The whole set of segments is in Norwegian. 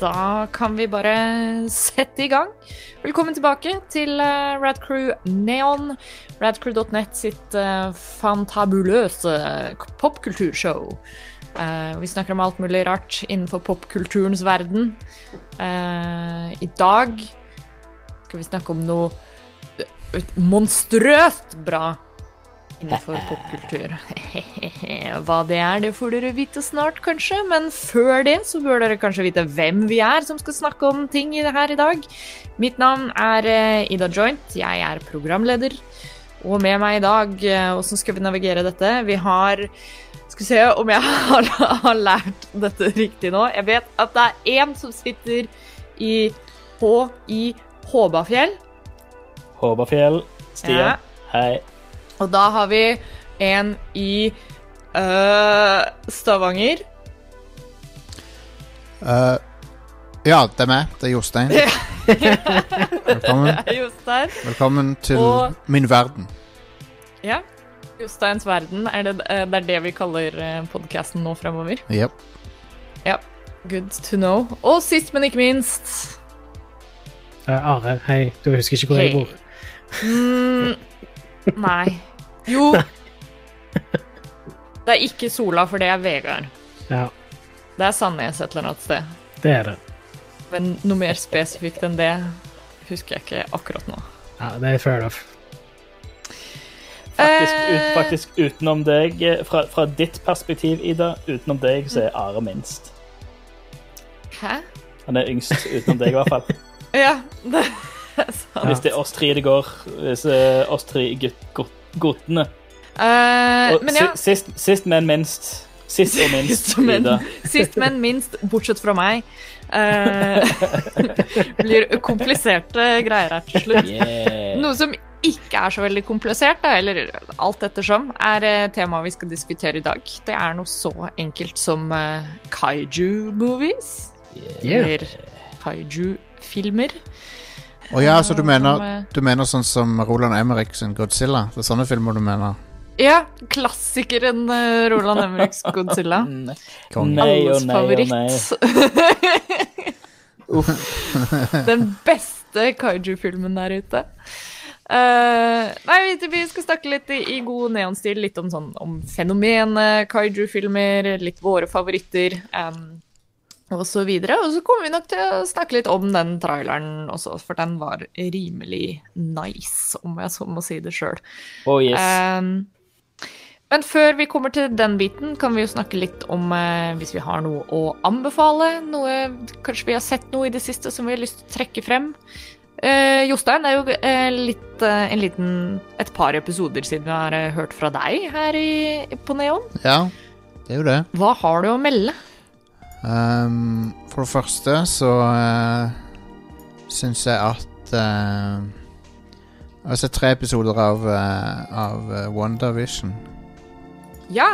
Da kan vi bare sette i gang. Velkommen tilbake til uh, Radcrew Neon. Radcrew.net sitt uh, fantabuløse popkulturshow. Uh, vi snakker om alt mulig rart innenfor popkulturens verden. I dag skal vi snakke om noe monstrøst bra innenfor popkultur. Hva det er, det får dere vite snart, kanskje. Men før det så bør dere kanskje vite hvem vi er som skal snakke om ting i det her i dag. Mitt navn er eh, Ida Joint. Jeg er programleder. Og med meg i dag, åssen skal vi navigere dette? Vi har Skal vi se om jeg har, har lært dette riktig nå. Jeg vet at det er én som sitter i H i Håbafjell. Håbafjell. Stian. Ja. Hei. Og da har vi en i øh, Stavanger. Uh, ja, det er meg. Det er Jostein. Velkommen. Jostein. Velkommen til Og- min verden. Ja. Josteins verden. Er det, øh, det er det vi kaller podkasten nå fremover? Yep. Ja. Good to know. Og sist, men ikke minst uh, Are, hei. Du husker ikke hvor jeg bor? mm, Nei. Jo. Det er ikke Sola, for det er Vegard. Ja, Det er Sandnes et eller annet sted. det er det. Men noe mer spesifikt enn det husker jeg ikke akkurat nå. Ja, det er fair enough. Faktisk, Eh. ut, faktisk utenom deg, eh, fra, fra ditt perspektiv, Ida, utenom deg, så er Are minst. Hæ? Han er yngst utenom deg, i hvert fall. Ja, det er sant. Hvis det er oss tre det går, hvis eh, oss tre gutt, gutt, guttene. Uh, Og men ja, sist, sist, men minst. Sist og minst, Sist, men, Ida. sist, men minst, bortsett fra meg. Uh, blir kompliserte greier her til slutt. Yeah. Noe som ikke er så veldig komplisert, da, eller alt ettersom, er eh, temaet vi skal diskutere i dag. Det er noe så enkelt som uh, kaiju-movies. Yeah. Eller kaiju-filmer. Å ja, så du mener, du mener sånn som Roland Emmerich sin Godzilla? Det er sånne filmer du mener? Ja, klassikeren eh, Roland Emmerichs Godzilla. Nei og Alles nei og favoritt. nei. Den beste kaiju-filmen der ute. Uh, nei, vi, vi skal snakke litt i, i god neonstil, litt om, sånn, om fenomenet kaiju-filmer, litt våre favoritter, um, og så videre. Og så kommer vi nok til å snakke litt om den traileren også, for den var rimelig nice, om jeg så må si det sjøl. Oh, yes. Um, men før vi kommer til den biten, kan vi jo snakke litt om uh, hvis vi har noe å anbefale. Noe, kanskje vi har sett noe i det siste som vi har lyst til å trekke frem. Uh, Jostein, det er jo uh, litt, en liten, et par episoder siden vi har hørt fra deg her i, på Neon. Ja, det er jo det. Hva har du å melde? Um, for det første så uh, syns jeg at uh, Jeg har sett tre episoder av, uh, av WandaVision, Ja,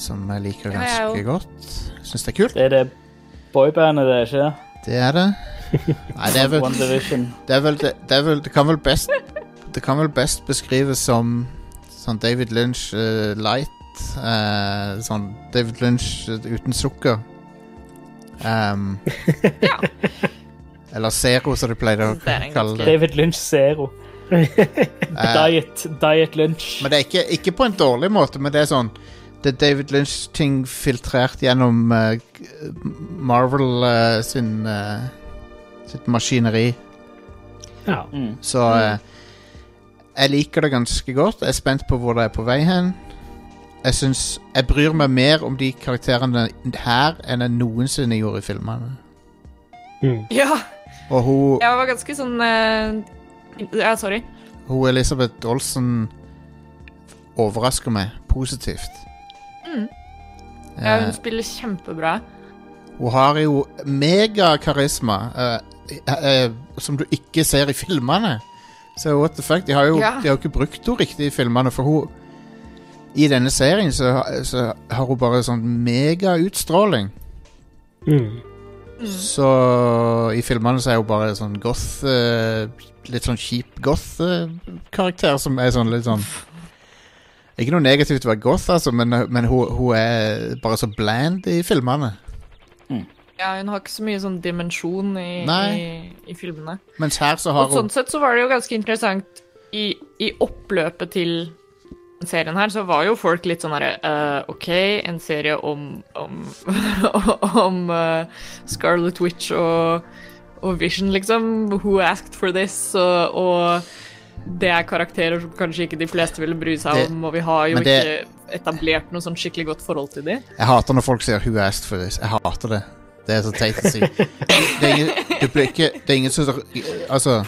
som jeg liker Ja, ganske godt. Syns det er kult. Det er det boybandet, det er ikke det? Det er det. Nei, det er vel Det er vel Det, det, er vel, det kan vel best Det kan vel best beskrives som sånn David Lynch uh, light. eh, sånn David Lynch eh, uten sukker. Um, Ja. Eller Zero, som de pleide å kalle det. David Lynch Zero. Eh, Diet, Diet Lynch. men det er ikke, ikke på en dårlig måte, men det er sånn Det er David Lynch-ting filtrert gjennom uh, Marvel uh, sin uh, sitt maskineri. Ja. Mm. Så eh, jeg liker det ganske godt. Jeg er spent på hvor det er på vei hen. Jeg syns jeg bryr meg mer om de karakterene her enn jeg noensinne gjorde i filmene. Mm. ja. Og hun, Jeg var ganske sånn uh, Ja, sorry. hun Elisabeth Olsen overrasker meg positivt. Mm. Ja, hun hun spiller kjempebra. hun har jo megakarisma uh, uh, som du ikke ser i filmene. Så what the fuck? De har jo, Ja. de har jo ikke brukt henne riktig i filmene, for hun I denne serien så, så har hun bare sånn megautstråling. Mm. Så i filmene så er hun bare sånn goth eh, Litt sånn kjip goth-karakter som er sånn litt sånn Ikke noe negativt å være goth, altså, men, men hun, hun er bare så bland i filmene. Mm. Ja, hun har ikke så mye sånn dimensjon i, i, i filmene. Mens her så har Og sånn sett så var det jo ganske interessant i, i oppløpet til serien her, så var jo folk litt sånn herre uh, OK, en serie om om, om uh, Scarlet Witch og, og Vision, liksom. Who asked for this? Og, og det er karakterer som kanskje ikke de fleste ville bry seg Det- om, og vi har jo det- ikke etablert noe sånn skikkelig godt forhold til dem. Jeg hater når folk sier 'who asked for this'. Jeg hater det. Det er så teit å si. Det er ingen, du blir ikke, det er ingen som Altså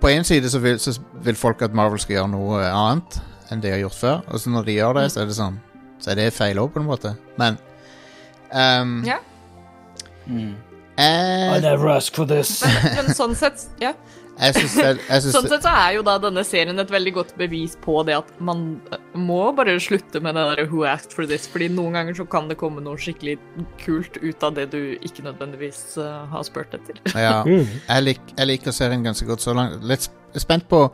På en side så vil, så vil folk at Marvel skal gjøre noe annet enn de har gjort før. Og så når de gjør det, så er det sånn Så er det feil òg, på en måte. Men um, yeah. Mm. jeg, I never ask for this. Men, men sånn sett, ja. Syns det, jeg synes Sånn sett så er jo da denne serien et veldig godt bevis på det at man eh, må bare slutte med det der 'who asked for this', fordi noen ganger så kan det komme noe skikkelig kult ut av det du ikke nødvendigvis uh, har spurt etter. Ja. Mm. Jeg, lik, jeg liker serien ganske godt så langt. Litt spent på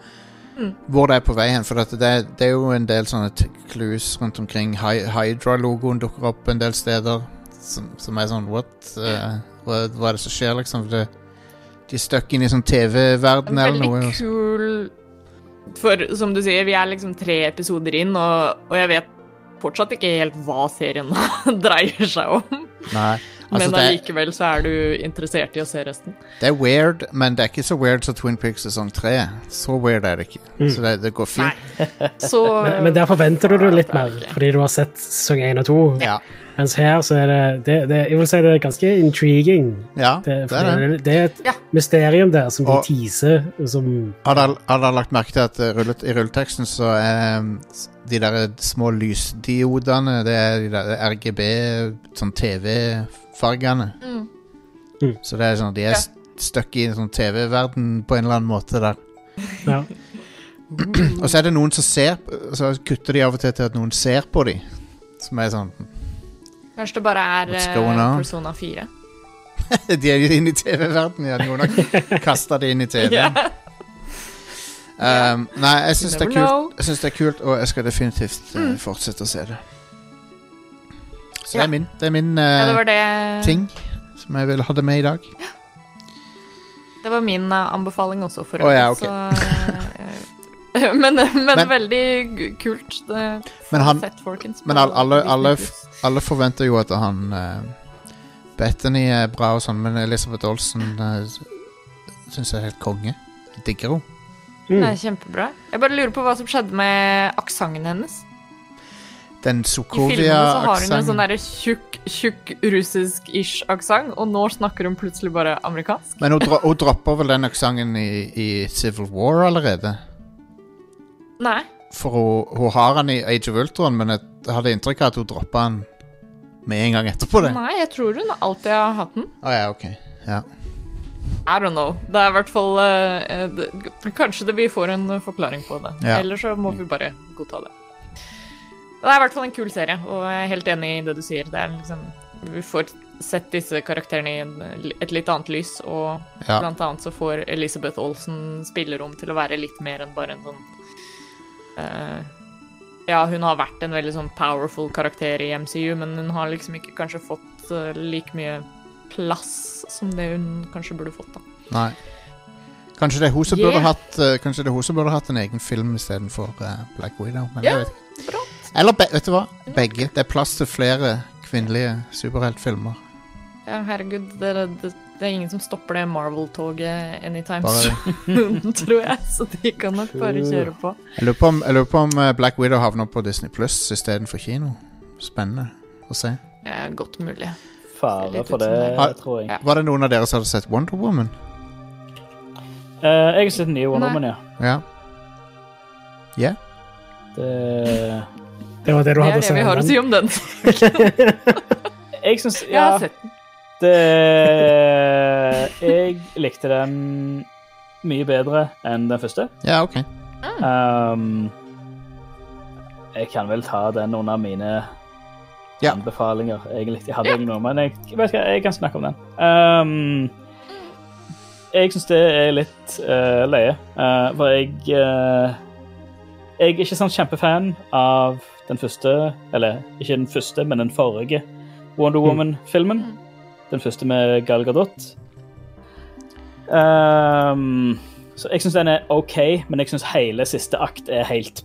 hvor det er på vei hen. For det, det er jo en del sånne clues rundt omkring. Hydra-logoen dukker opp en del steder som, som er sånn What? Uh, hva, hva er det som skjer, liksom? Det, de er stuck inn i sånn TV-verden eller Veldig kul For som du sier, vi er liksom tre episoder inn, og, og jeg vet fortsatt ikke helt hva serien dreier seg om. Nei. Altså, Men er- allikevel så er du interessert i å se resten. det er weird, men det er ikke så weird som Twin Peaks sesong tre. Så weird er det ikke. Så det, det går fint. Så Men, men der forventer du det litt mer, fordi du har sett sesong én og to. Ja. Mens her så er det, det, det Jeg vil si det er ganske intriguing. ja, Det, det er det. det, det er et Ja. mysterium der som de Og- teaser som Har dere, lagt merke til at eh, rullet, i rulleteksten så er um, s- de der små lysdiodene Det er de der RGB, sånn TV-fargene. Mm. Mm. Så det er sånn, de er Ja. stuck i en sånn TV-verden på en eller annen måte der. Ja. Og så er det noen som ser Så kutter de av og til til at noen ser på dem Som er sånn Kanskje det bare er eh? Persona 4. De er jo inne i TV-verden, ja. Noen har kasta det inn i TV. Ja. Um, nei, jeg syns det det er kult, og jeg skal definitivt eh, fortsette å se det. Så det er min, det er min uh, ja, det var det ting som jeg ville ha det med i dag. Det var min uh, anbefaling også, for Å, ja, okay. eh, men, men, Men- veldig kult. Det, Men han- sett, Folkens men på alle- alle- alle- forventer jo at han uh, Bethany er bra og sånn, men Elisabeth Olsen uh, syns jeg er helt konge. Jeg digger henne. Det mm. er kjempebra. Jeg bare lurer på hva som skjedde med aksenten hennes. Den I filmene så har hun en sånn Sokovia-aksenten. derre tjukk, tjukk russisk-ish aksent, og nå snakker hun plutselig bare amerikansk. Men hun, dro hun dropper vel den aksenten i, i Civil War allerede? Nei. For hun, hun har den i Age of Ultron, men jeg hadde inntrykk av at hun droppa den med en gang etterpå det. Nei, jeg tror hun alltid har hatt den. ja, ok. Ja. I don't know. Det er i hvert fall eh, det, Kanskje det vi får en eh, forklaring på det. Ja. Eller så må vi bare godta det. Det er i hvert fall en kul serie, og jeg er helt enig i det du sier. Det er liksom, vi får sett disse karakterene i et litt annet lys, og Ja. blant annet så får Elisabeth Olsen spillerom til å være litt mer enn bare en sånn eh, Ja, hun har vært en veldig sånn powerful karakter i MCU, men hun har liksom ikke kanskje fått uh, like mye plass som det hun kanskje burde fått, da. Nei. Kanskje det er hun som Yeah. burde hatt eh, Kanskje det er hun som burde hatt en egen film istedenfor uh, Black Widow. Men Ja. vet ikke. Bra. Eller be vet du hva? Begge. Det er plass til flere kvinnelige superheltfilmer. Ja, herregud, det, det, det er ingen som stopper det Marvel-toget anytime Bare- soon, tror jeg, så de kan nok bare kjøre på. Jeg lurer på om, jeg lurer på om eh, Black Widow havner på Disney Pluss istedenfor kino. Spennende å se. Er godt mulig. Fare for det, det. tror jeg. Ja. Var det noen av dere som hadde sett Wonder Woman? Uh, jeg har sett den nye Wonder Woman, ja. Ja. Yeah. Det, Det var det du Det hadde er det vi har å si om den. jeg syns Jeg har sett den. det Jeg likte den mye bedre enn den første. Ja, OK. Um, jeg kan vel ta den under mine Ja. anbefalinger, egentlig. Jeg hadde egentlig noe, men jeg, vet ikke, jeg kan snakke om den. Um, jeg syns det er litt uh, løye, uh, for jeg uh, Jeg er ikke sånn kjempefan av den første, eller ikke den første, men den forrige Wonder Woman-filmen. Den første med Gal Gadot. Um, så jeg syns den er OK, men jeg syns hele siste akt er helt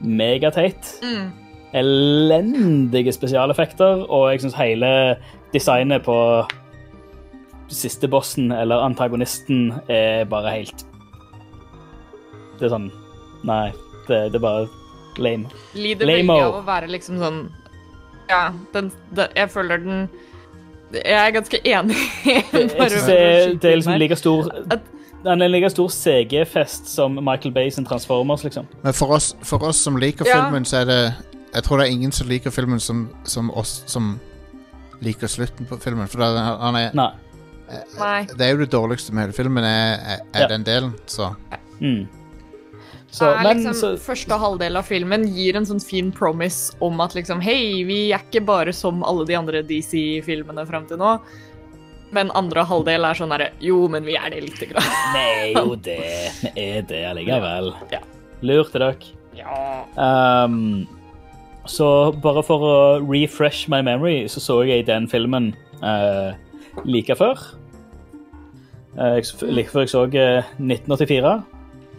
megateit. Mm. Elendige spesialeffekter, og jeg syns hele designet på siste bossen, eller antagonisten, er bare helt Det er sånn Nei, det, det er bare lame. Lider Lame-o. veldig av å være liksom sånn Ja, den, den Jeg føler den Jeg er ganske enig. Jeg synes det, er- det er liksom like stor At- Den er en like stor CG-fest som Michael Bay sin Transformers, liksom. Men for oss, for oss som liker Ja. filmen, så er det Jeg tror det er ingen som liker filmen som, som oss som liker slutten på filmen. For det, er- han er, Nei. Nei. det er jo det dårligste med hele filmen, er, er, Ja. den delen, så Mm. Så, er men liksom, så Første halvdel av filmen gir en sånn fin promise om at liksom Hei, vi er ikke bare som alle de andre DC-filmene fram til nå. Men andre halvdel er sånn herre Jo, men vi er det lite grann. Nei, jo det. Vi er det allikevel. Ja. Lurte dere. Ja. Um, så bare for å refresh my memory, så så jeg den filmen uh, like før. Uh, like før jeg så uh, 1984.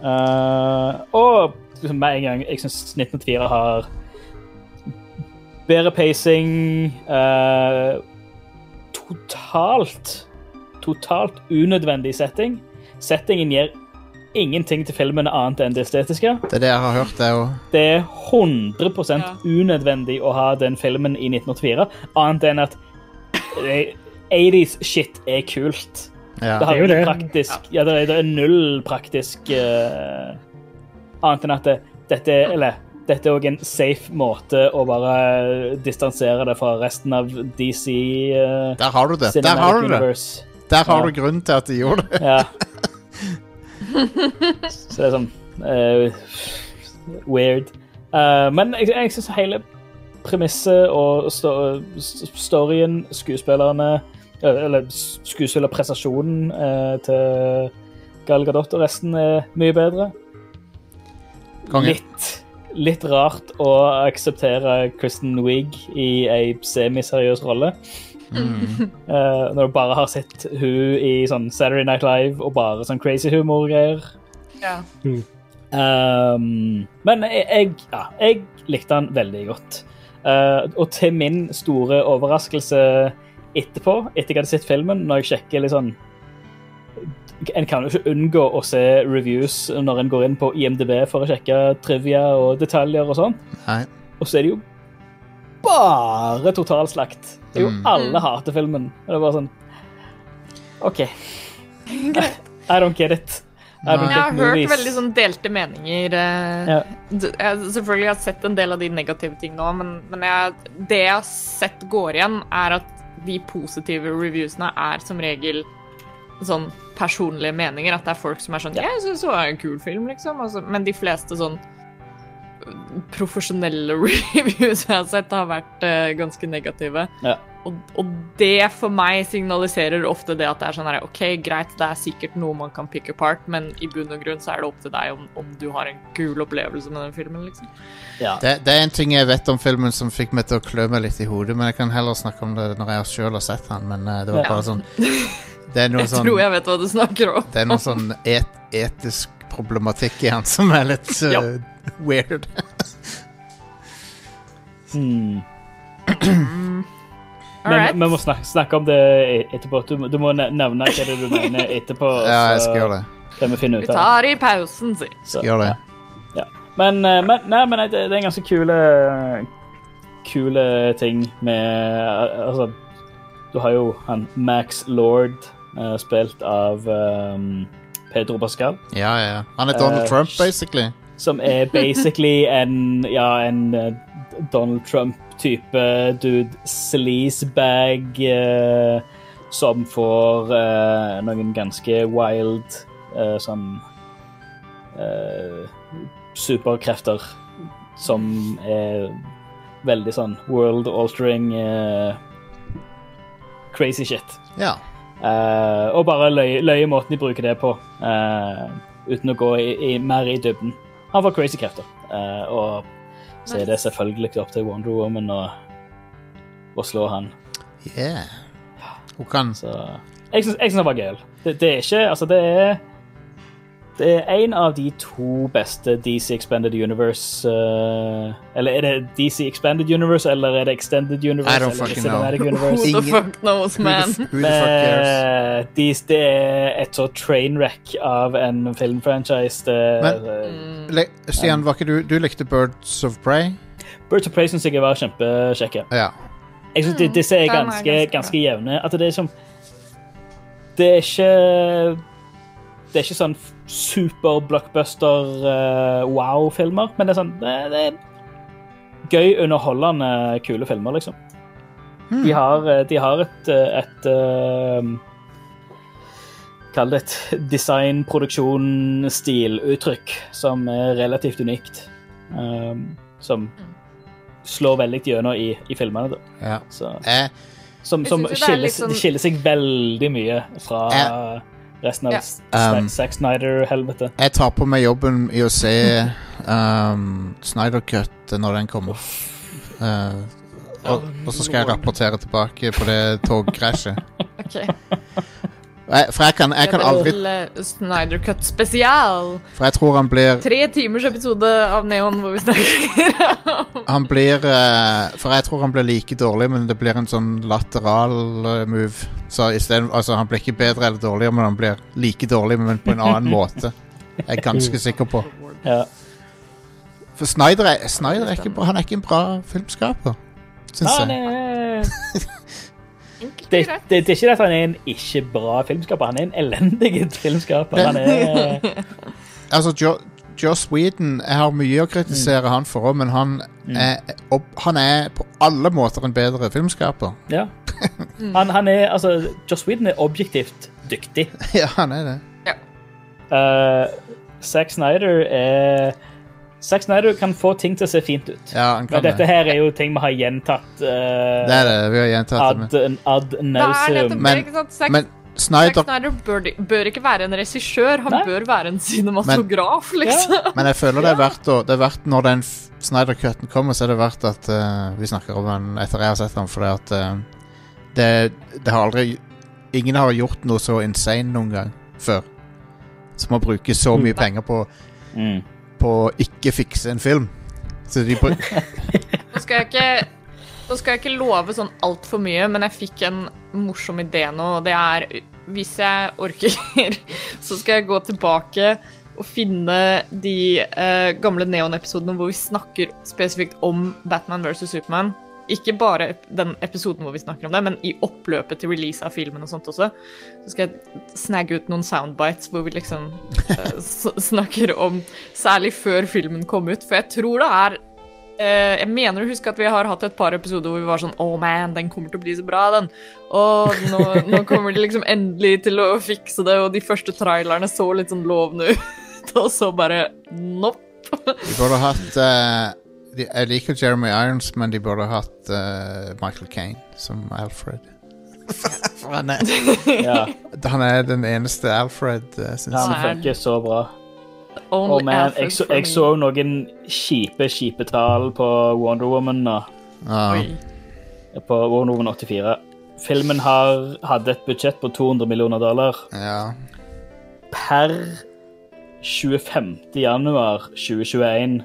Uh, og liksom med en gang Jeg syns 1984 har bedre pacing. Uh, totalt Totalt unødvendig setting. Settingen gir ingenting til filmen annet enn det estetiske. det er det jeg har hørt, det Det er 100 Ja. unødvendig å ha den filmen i 1984, annet enn at eh, 80s shit er kult. ja. Det, har Det er jo det. praktisk, ja, det, er, det er null praktisk uh, Annet enn at det, dette er Eller dette er òg en safe måte å bare distansere det fra resten av DC uh, Der har du det. Der har du det. Der har Ja. du grunnen til at de gjorde det. Ja. Så det er sånn uh, Weird. Uh, men jeg, jeg syns hele premisset og sto, storyen, skuespillerne eh, Eller skuespillerprestasjonen uh, til Gal Gadot og resten er mye bedre. Kongen. Litt, litt rart å akseptere Kristen Wiig i ei semiseriøs rolle. Mm. Uh, når du bare har sett hun i sånn Saturday Night Live og bare sånn crazy humor-greier. Ja. Um, men jeg, jeg, ja, jeg likte han veldig godt. Uh, og til min store overraskelse etterpå, etter jeg hadde sett filmen, når jeg sjekker litt sånn En kan jo ikke unngå å se reviews når en går inn på IMDb for å sjekke trivia og detaljer og sånn. Og så er det jo bare totalslakt. Jo Mm. alle hater filmen. Og det er bare sånn OK. I don't get it. I don't Nei. Jeg har hørt veldig sånn delte meninger. eh, Ja. Jeg selvfølgelig har jeg sett en del av de negative tingene òg, men, men jeg, det jeg har sett går igjen, er at de positive reviewsene er som regel sånn personlige meninger. At det er folk som er sånn Ja. 'Jeg syns det var en kul film', liksom. Altså, men de fleste sånn profesjonelle reviews jeg har sett, har vært uh, ganske negative. Ja. Og, og det for meg signaliserer ofte det at det er sånn her, OK, greit, det er sikkert noe man kan pick apart, men i bunn og grunn så er det opp til deg om, om du har en kul opplevelse med den filmen, liksom. Ja. Det, det er en ting jeg vet om filmen som fikk meg til å klø meg litt i hodet, men jeg kan heller snakke om det når jeg sjøl har sett den. Men uh, det var Ja. bare sånn Det er noe Jeg sånn tror jeg vet hva du snakker om. Det er noe sånn et, etisk problematikk i han som er litt uh, Ja. weird. Hmm. All Men right. vi må snakke, snakke om det e- etterpå. Du, du må nevne hva det du mener etterpå. Ja, jeg skal gjøre det. vi Vi tar det. tar i pausen, si. Skal gjøre det. Ja. Men, eh, men, nei, men det, det er en ganske kule Kule ting med eh, Altså, du har jo han Max Lord, eh, spilt av um, Pedro Pascal. Ja, ja. Han er Donald uh, Trump, basically. Som er basically en Ja, en eh, Donald Trump-type dude. Sleazebag eh, som får eh, noen ganske wild eh, sånn eh, superkrefter som er veldig sånn world-altering eh, crazy shit. Ja. Og bare løye, løye måten de bruker det på, uten å gå i, i, mer i dybden. Han får crazy krefter, eh, og så er det selvfølgelig opp til Wonder Woman å å slå han. Yeah. Hun kan Så jeg syns, han det var gøy. Det, det er ikke Altså, det er Det er en av de to beste DC Expanded Universe uh, Eller er det DC Expanded Universe, eller er det Extended Universe? I don't eller know. Cinematic Who Universe? the fuck knows, man? Who the, who the fuck cares? Eh, de, det er et så trainwreck av en filmfranchise. Det, Men- Mm. Stian, var ikke du Du likte Birds of Prey? Birds of Prey syns jeg var kjempekjekke. Ja. Jeg synes mm, disse er ganske, er ganske, ganske ganske jevne. At det er som Det er ikke Det er ikke sånn super blockbuster eh, wow-filmer, men det er sånn det, det er gøy, underholdende, kule filmer, liksom. Hmm. De har, eh, de har et, eh, et eh, Kall det et design-produksjon-stiluttrykk som er relativt unikt. Um, som slår veldig gjennom i, i filmene. Da. ja. Så, som som er skiller, sånn- skiller seg veldig mye fra Jeg- resten av Ja. Um, Zack Snyder-helvete. jeg tar på meg jobben i å se um, Snyder Cut når den kommer. Uh, og, og så skal jeg rapportere tilbake på det togkrasjet. Ok. Jeg- For jeg kan, jeg kan aldri eh, Snyder Cut spesial. For jeg tror han blir Tre timers episode av Neon hvor vi snakker om Han blir eh, For jeg tror han blir like dårlig, men det blir en sånn lateral eh, move. Så stedet, altså Han blir ikke bedre eller dårligere, men han blir like dårlig, men på en annen måte. Jeg er ganske sikker på. Ja. For Snyder er, Snyder er ikke han er ikke en bra filmskaper, syns jeg. det, det, det er ikke det at han er en ikke bra filmskaper, han er en elendig filmskaper. Han er Altså, jo, Joss Whedon Jeg har mye å kritisere han for òg, men han er, opp, han er på alle måter en bedre filmskaper. Ja. Han, han er Altså, Joss Whedon er objektivt dyktig. ja, han er det. Uh, Zack Snyder er Zack Snyder kan få ting til å se fint ut. Ja, han Men kan dette det. her er jo ting vi har gjentatt Uh, Det er det. Vi har gjentatt ad, ad Det er nauseum. Men-? Zack, Men Zack Snyder Snyder bør, bør ikke være en regissør, han Nei. bør være en cinematograf, liksom. Men jeg føler det er verdt å Det er verdt Når den Snyder-cutten kommer, så er det verdt at uh, vi snakker om den etter jeg har sett den, fordi at uh, det, det har aldri Ingen har gjort noe så insane noen gang før. Som å bruke så mye penger på, Mm. På å ikke fikse en film. Så de på Nå skal jeg ikke nå skal jeg ikke love sånn altfor mye, men jeg fikk en morsom idé nå, og det er Hvis jeg orker, så skal jeg gå tilbake og finne de eh, gamle Neon-episodene hvor vi snakker spesifikt om Batman versus Superman. Ikke bare den episoden hvor vi snakker om det, men i oppløpet til release av filmen og sånt også. Så skal jeg snagge ut noen soundbites hvor vi liksom uh, snakker om Særlig før filmen kom ut, for jeg tror det er uh, Jeg mener å huske at vi har hatt et par episoder hvor vi var sånn Oh man, den kommer til å bli så bra, den. Og nå, nå kommer de liksom endelig til å fikse det, og de første trailerne så litt sånn lovende ut, og så bare Nopp. Vi burde hatt eh, de, Jeg liker Jeremy Irons, men de burde hatt uh, Michael Kane som Alfred. For han, er, Ja, han er den eneste Alfred, uh, syns han jeg. funker så bra. Oh, man, jeg, så, jeg så noen kjipe, kjipe tall på Wonder Woman nå. Ah. På Wonder Woman 84. Filmen har, hadde et budsjett på 200 millioner dollar. ja. Per 25. januar 2021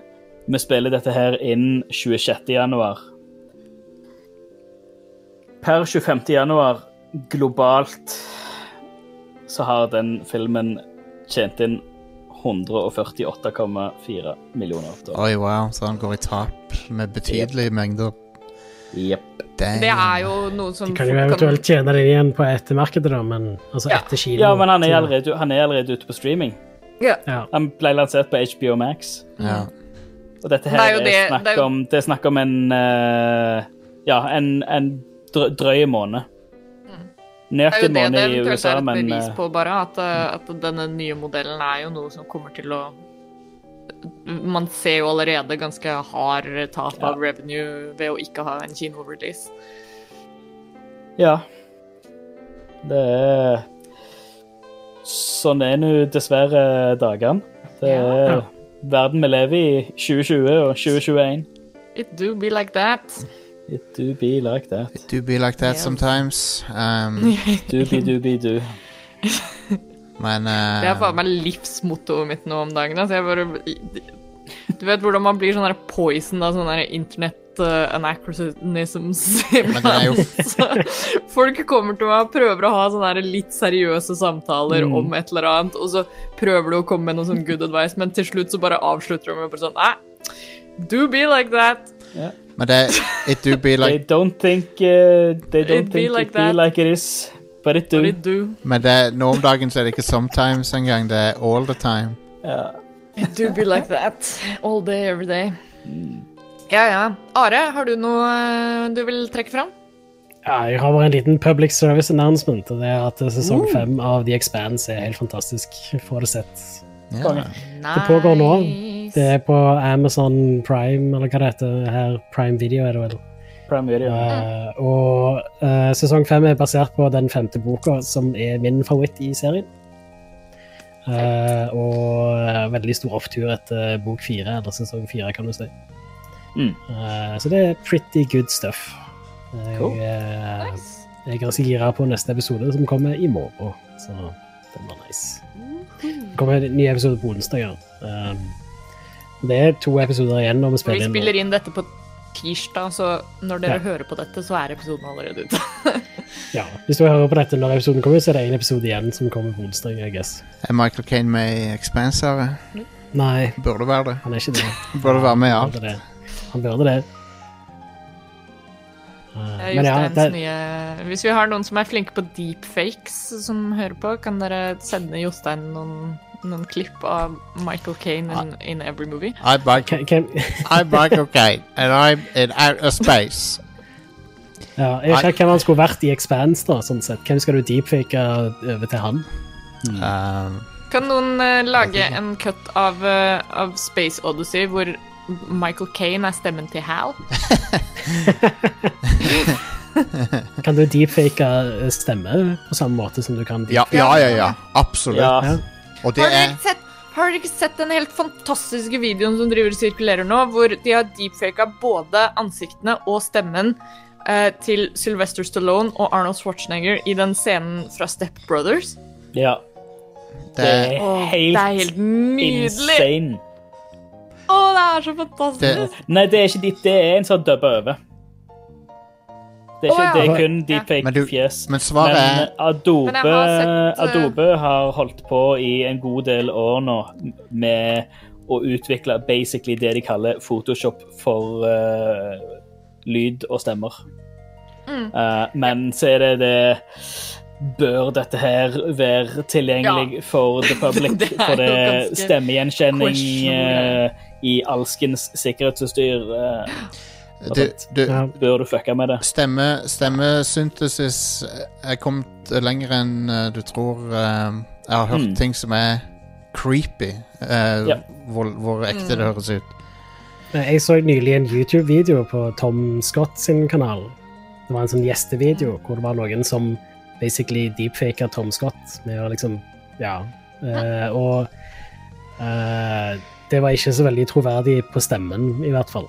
Vi spiller dette her inn 26. januar. Per 25. januar globalt så har den filmen tjent inn 148,4 millioner dollar. Oi, wow. Så han går i tap med betydelige mengder. Jepp. Damn. Det er jo noe som De kan jo eventuelt tjene det igjen på ettermarkedet, da, men altså Ja. etter kino. Ja, men han er, allerede, han er allerede ute på streaming. Ja. Ja. Han ble lansert på HBO Max. ja. Og dette her Det er det- snakk det om Det er snakk om en uh, Ja, en, en drøy måned. Det er jo det det eventuelt USA, er et men bevis eh, på, bare. At, eh, at denne nye modellen er jo noe som kommer til å Man ser jo allerede ganske hard tap av revenue ved å ikke ha en kinorelease. ja. Det er Sånn er nå dessverre dagene. Det er Ja. Verden vi lever i 2020 og 2021. It do be like that. It do be like that. It do be like that yeah. sometimes. Um, do be do. men uh, Det er faen meg livsmottoet mitt nå om dagen. Altså, jeg bare Du vet hvordan man blir sånn poison av sånn der internett uh, anachronisms Men er jo Folk kommer til meg og prøver å ha sånne litt seriøse samtaler Mm. om et eller annet, og så prøver du å komme med noe sånn good advice, men til slutt så bare avslutter du med bare sånn Nei, do be like that. Men det It do be They like don't think uh, They don't It be think like it be that. like it is, but it do. But it do. Men det, nå om dagen så er det ikke sometimes engang, det er all the time. Yeah. It do be like that. All day, every day. Ja, ja. Are, har du noe eh, du vil trekke fram? Ja, jeg har bare en liten public service announcement. og Det er at sesong fem av The Expanse er helt fantastisk. Få det sett. Ja. Det pågår nå. Det er på Amazon Prime, eller hva det heter. Her, Prime Video er det vel. Prime Video. Uh, og uh, sesong fem er basert på den femte boka, som er min favoritt i serien. Uh, og veldig stor opptur etter bok fire, eller sesong fire, kan du si. Mm. Eh, så det er pretty good stuff. Jeg, Cool. eh, Nice. jeg er ganske gira på neste episode, som kommer i morgen. Så den var nice. Det kommer en ny episode på onsdag. Ja. Um, det er to episoder igjen når vi Vi spiller inn. nå. spiller inn dette på tirsdag, så når dere Ja. hører på dette, så er episoden allerede ute. Ja, hvis du hører på dette når episoden kommer så er det en episode igjen som kommer på onsdag. I guess. Er Michael Caine med i Expanse? Are? Nei, Burde være det. han er ikke det. Burde være med i alt. Han burde det. Uh, Eh, men ja, det, nye Hvis vi har noen som er flinke på deepfakes som hører på, kan dere sende Jostein noen, noen klipp av Michael Caine in, in every movie? I'm Michael, hvem- I'm Michael Caine, and I'm in outer space. ja, jeg vet ikke hvem han skulle vært i Expanse, da, sånn sett. Hvem skal du deepfake over til han? Um, Kan noen uh, lage en cut av, uh, av Space Odyssey hvor Michael Caine er stemmen til Hal? Kan du deepfake stemme på samme måte som du kan ja, ja, ja, ja. Absolutt. Ja. Og det er har dere ikke sett den helt fantastiske videoen som driver og sirkulerer nå, hvor de har deepfaka både ansiktene og stemmen eh, til Sylvester Stallone og Arnold Schwarzenegger i den scenen fra Step Brothers? ja. det Det er, er helt det er helt nydelig! insane. Å, det er så fantastisk! Det- Nei, det er ikke ditt. Det er en som har dubba over. Det er, ikke, oh, ja. det er kun Men deepfake-fjes. men svaret er Men Adobe, Men har sett, eh, Adobe har holdt på i en god del år nå med å utvikle basically det de kaller Photoshop for uh, lyd og stemmer. Mm. Uh, men så er det det Bør dette her være tilgjengelig for the public? Det for det stemmegjenkjenning questionable. Eh, i alskens sikkerhetsutstyr? eh, du, du, bør du fucke med det? Stemme, stemmesyntesis er kommet lenger enn eh, du tror. eh, jeg har hørt Mm. ting som er creepy, eh, Ja. hvor, hvor ekte det høres ut. Jeg så nylig en YouTube-video på Tom Scott sin kanal. Det var en sånn gjestevideo hvor det var noen som basically deepfaka Tom Scott med å liksom Ja. Eh, og eh, det var ikke så veldig troverdig på stemmen, i hvert fall.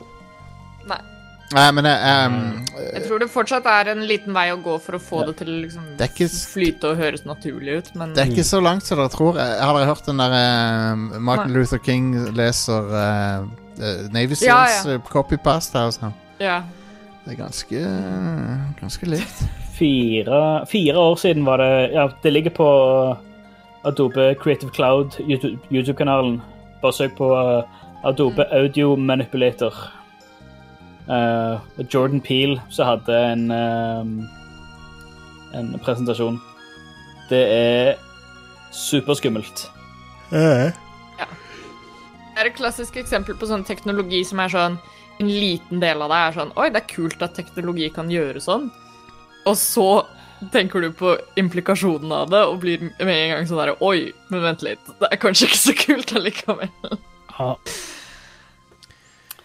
Nei. Nei, men jeg, um, Jeg tror det fortsatt er en liten vei å gå for å få det til å liksom ikke flyte og høres naturlig ut, men det er ikke så langt som dere tror. Jeg Har dere hørt den der uh, Martin Nei. Luther King leser eh, Navy Seals ja. eh, copypasta og sånn? ja. Det er ganske Ganske likt. Fire, fire år siden var det Ja, det ligger på Adobe Creative Cloud YouTube- YouTube-kanalen. Bare søk på uh, Adobe Audio Manipulator. Uh, Jordan Peel som hadde en um, en presentasjon. Det er superskummelt. Ja. Det er et klassisk eksempel på sånn teknologi som er sånn En liten del av det er sånn Oi, det er kult at teknologi kan gjøre sånn. Og så tenker du på implikasjonen av det og blir med en gang sånn derre Oi, men vent litt. Det er kanskje ikke så kult allikevel. Ja,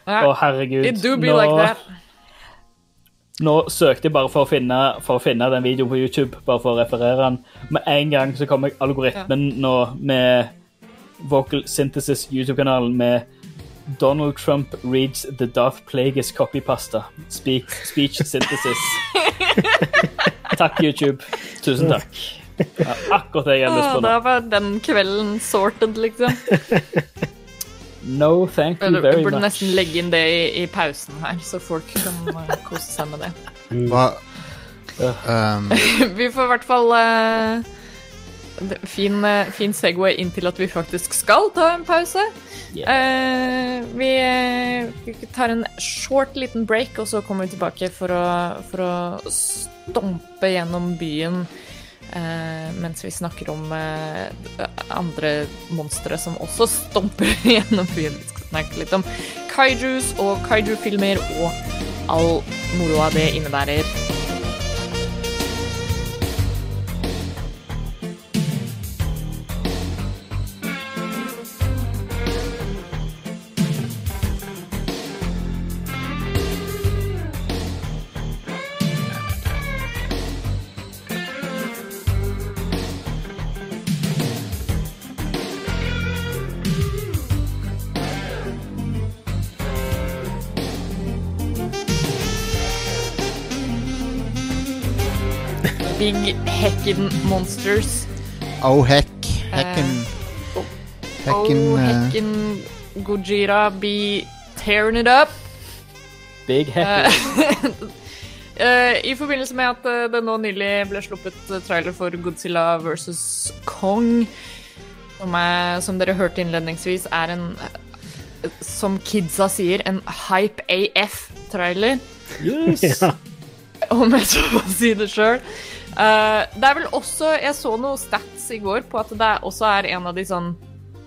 Å, Ja, herregud. It do be Nå, like that. nå søkte jeg bare for å, finne, for å finne den videoen på YouTube, bare for å referere den. Med en gang så kommer algoritmen nå med Vocal Synthesis YouTube-kanalen med Donald Trump reads the Darth Plagueis copypasta. Speak, speech synthesis. takk, YouTube. Tusen takk. Er akkurat det jeg har lyst Å, nå. da var den kvelden sorted, liksom. No, thank you very much. Du burde nesten legge inn det i, i pausen her, så folk kan uh, kose seg med det. Hva um, Vi får i hvert fall det- fin, eh, fin Segway inn til at vi faktisk skal ta en pause. Eh, vi, eh, vi tar en short liten break, og så kommer vi tilbake for å, for å stompe gjennom byen uh, mens vi snakker om uh, andre monstre som også stomper gjennom byen. Vi skal snakke litt om kaijus og kaiju-filmer og all moroa det innebærer. Hecken Monsters. Oh, heck. Hekken oh. Hekken oh, eh, Hecken Gojira be tearing it up. Big happy. Eh, I forbindelse med at eh, det nå nylig ble sluppet eh, trailer for Godzilla vs. Kong, som, er, som dere hørte innledningsvis, er en eh, som kidsa sier, en hype AF-trailer. Yes. Ja. om jeg så må si det sjøl. Det er vel også Jeg så noe stats i går på at det også er en av de sånn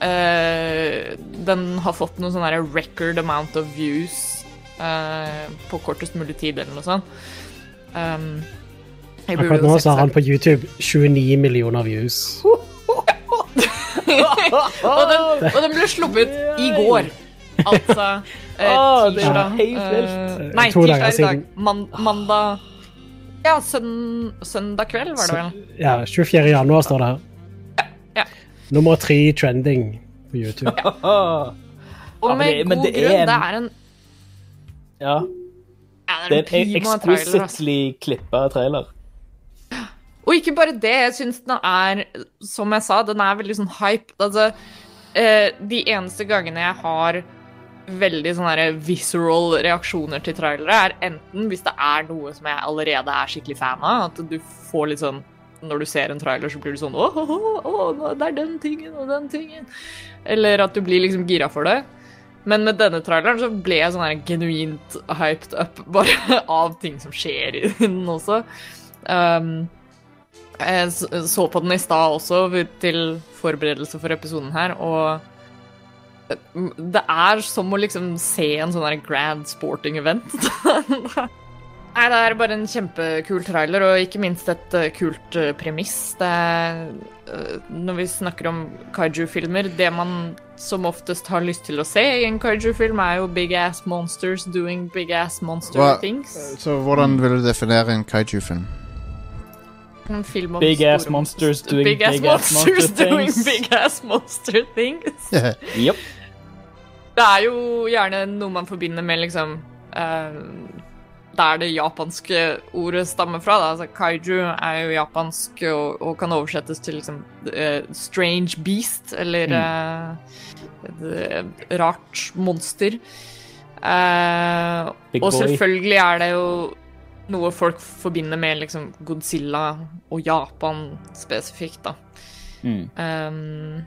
uh, Den har fått noe sånn record amount of views uh, på kortest mulig tid, eller noe sånt. Um, jeg burde Akkurat nå så har han på YouTube 29 millioner views. og, den, og den ble sluppet i går. Altså eh, er tirsdag. helt nei, tirsdag i dag. Man, mandag Ja, søn, søndag kveld, var det vel. Ja, 24. januar står det her. Ja. Nummer tre trending på YouTube. Ja. Og Ja, men med det- men god det er grunn. en- Det er en, Ja. ja, Det er er en en trailer. klippa trailer. Og ikke bare det, jeg syns den er, som jeg sa, den er veldig sånn hype. Altså, eh, de eneste gangene jeg har veldig sånne visceral reaksjoner til trailere, er enten hvis det er noe som jeg allerede er skikkelig fan av, at du får litt sånn når du ser en trailer, så blir du sånn åh, åh, det er den tingen og den tingen. Eller at du blir liksom gira for det. Men med denne traileren så ble jeg sånn her genuint hyped up bare av ting som skjer i den også. Um, jeg så på den i stad også, til forberedelse for episoden her, og det er som å liksom se en sånn grand sporting event. Nei, det er bare en kjempekul trailer, og ikke minst et eh, kult eh, premiss. Det er, eh, når vi snakker om kaiju-filmer, det man som oftest har lyst til å se i en kaiju-film, er jo big ass monsters doing big ass monster Hva- things. Så hvordan vil du definere en kaiju-film? En film om Big ass monsters doing big big ass monsters monster doing things. big ass monster things. Yep. Det er jo gjerne noe man forbinder med liksom eh, Der det japanske ordet stammer fra. Da. Altså, kaiju er jo japansk og, og kan oversettes til liksom uh, strange beast, eller mm. uh, rart monster. Uh, og selvfølgelig er det jo noe folk forbinder med liksom Godzilla og Japan spesifikt, da. Mm. Um,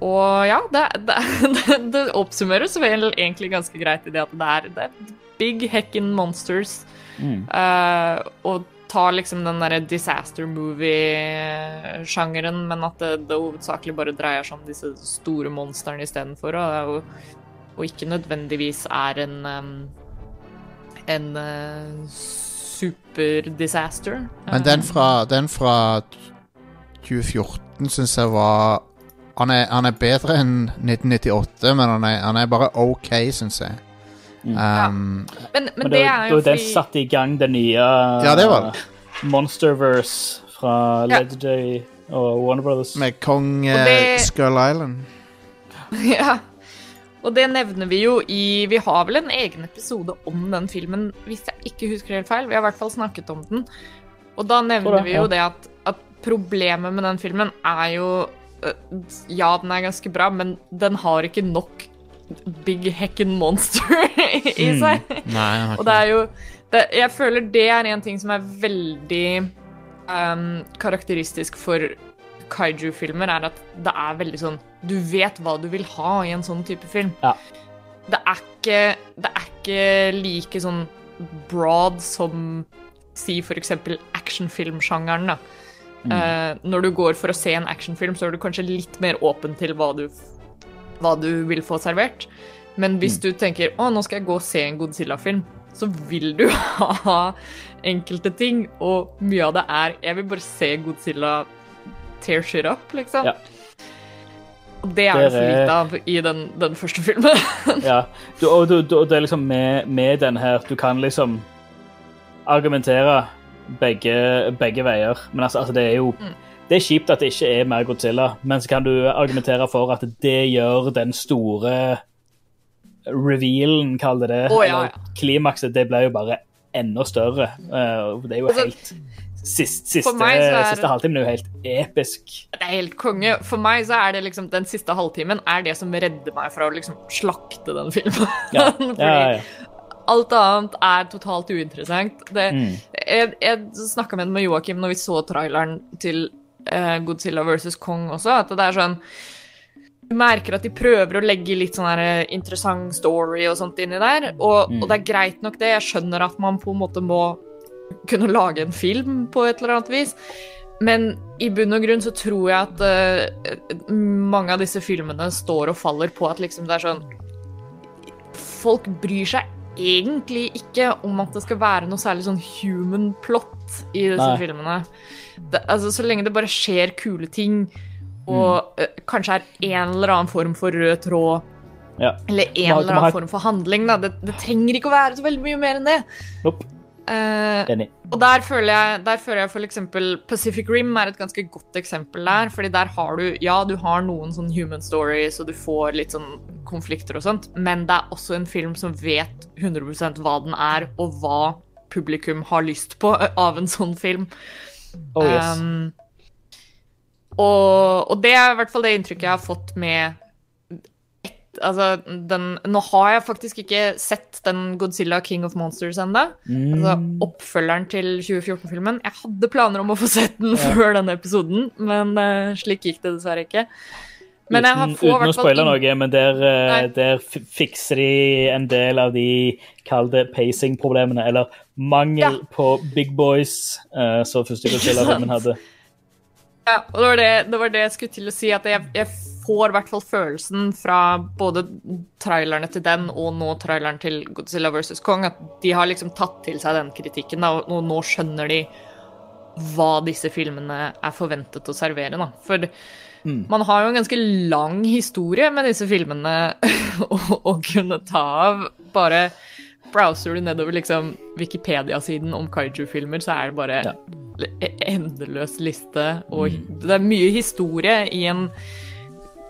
og ja, det, det, det, oppsummeres vel egentlig ganske greit i det at det er, det er big hecken monsters. Mm. Uh, og tar liksom den derre disaster movie-sjangeren, men at det, det hovedsakelig bare dreier seg om disse store monstrene istedenfor, og, og ikke nødvendigvis er en um, en uh, super-disaster. Men den fra, den fra 2014 syns jeg var han er, han er bedre enn 1998, men han er, han er bare OK, syns jeg. Mm. Um, Men, men Men det det, er jo den fordi satte i gang det nye Ja, det var det. Monsterverse fra Ja. Og det nevner vi jo i Vi har vel en egen episode om den filmen, hvis jeg ikke husker helt feil. Vi har i hvert fall snakket om den. Og da nevner det, vi jo ja. det at, at problemet med den filmen er jo Ja, den er ganske bra, men den har ikke nok big hecken monster i Mm. seg. Nei, jeg har Og det er jo det, Jeg føler det er en ting som er veldig um, karakteristisk for kaiju-filmer, er at det er veldig sånn Du vet hva du vil ha i en sånn type film. Ja. Det er ikke Det er ikke like sånn broad som si for eksempel actionfilmsjangeren, da. Mm. Eh, når du går for å se en actionfilm, så er du kanskje litt mer åpen til hva du, hva du vil få servert. Men hvis Mm. du tenker å, nå skal jeg gå og se en Godzilla-film, så vil du ha enkelte ting, og mye av det er Jeg vil bare se Godzilla tear shit up, liksom. Ja. Og det er det for lite av i den, den første filmen. Ja, du, og du, du, det er liksom med, med den her Du kan liksom argumentere begge, begge veier. Men altså, altså det er jo Mm. Det er kjipt at det ikke er mer Godzilla, men så kan du argumentere for at det gjør den store revealen, kall det det, Oh, ja, eller klimakset, det blir jo bare enda større. Eh, det er jo Altså, helt Sist, siste, er- siste halvtimen er jo helt episk. Det er helt konge. For meg så er det liksom den siste halvtimen er det som redder meg fra å liksom slakte den filmen. Ja, Fordi ja, ja. Alt annet er totalt uinteressant. Det, Mm. Jeg, jeg snakka med, med Joakim når vi så traileren til uh, Godzilla vs. Kong også, at det er sånn Du merker at de prøver å legge litt sånn her eh, interessant story og sånt inni der, og, Mm. og det er greit nok det. Jeg skjønner at man på en måte må kunne lage en film på et eller annet vis. Men i bunn og grunn så tror jeg at uh, mange av disse filmene står og faller på at liksom det er sånn Folk bryr seg egentlig ikke om at det skal være noe særlig sånn human plot i disse Nei. filmene. Det, altså, så lenge det bare skjer kule ting, og eh, kanskje er en eller annen form for rød tråd, Ja. eller en eller annen form for handling. Det, det trenger ikke å være så veldig mye mer enn det. Nope. Enig. og der føler jeg, der føler jeg for eksempel Pacific Rim er et ganske godt eksempel der. fordi der har du Ja, du har noen sånn human stories, og du får litt sånn konflikter og sånt, men det er også en film som vet 100% hva den er, og hva publikum har lyst på av en sånn film. Oh, yes. Um, og, og det er i hvert fall det inntrykket jeg har fått med Altså, den Nå har jeg faktisk ikke sett den Godzilla King of Monsters ennå. Altså Mm. oppfølgeren til 2014-filmen. Jeg hadde planer om å få sett den før denne episoden, men uh, slik gikk det dessverre ikke. Men uten, uten å spoile noe, men der, eh, der fikser de en del av de kall det pacing-problemene, eller mangel Ja. på big boys, uh, som første Godzilla-filmen hadde. Ja, og det var det, det var det jeg skulle til å si, at jeg, jeg får i hvert fall følelsen fra både trailerne til den og nå traileren til Godzilla vs. Kong, at de har liksom tatt til seg den kritikken, og nå skjønner de hva disse filmene er forventet å servere, da. For Mm. man har jo en ganske lang historie med disse filmene å, å kunne ta av. Bare browser du nedover liksom Wikipedia-siden om kaiju-filmer, så er det bare Ja. endeløs liste, og Mm. det er mye historie i en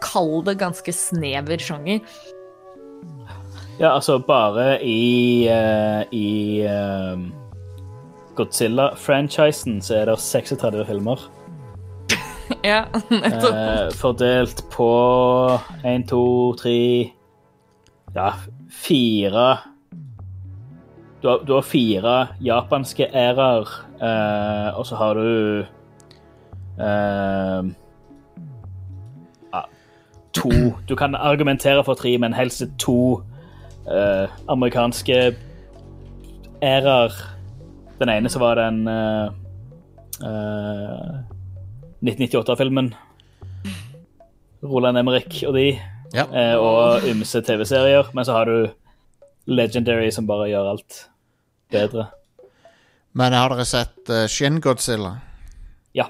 Kall det ganske snever sjanger. Ja, altså, bare i, uh, i uh, Godzilla-franchisen så er det 36 filmer. Ja, nettopp. Uh, fordelt på én, to, tre Ja, fire Du har, du har fire japanske æraer, og så har du To Du kan argumentere for tre, men helst to uh, amerikanske ærer. Den ene som var den uh, uh, 1998-filmen. Roland Emmerich og de, Ja. eh, og ymse TV-serier. Men så har du Legendary som bare gjør alt bedre. Men har dere sett uh, Shin Godzilla? Ja.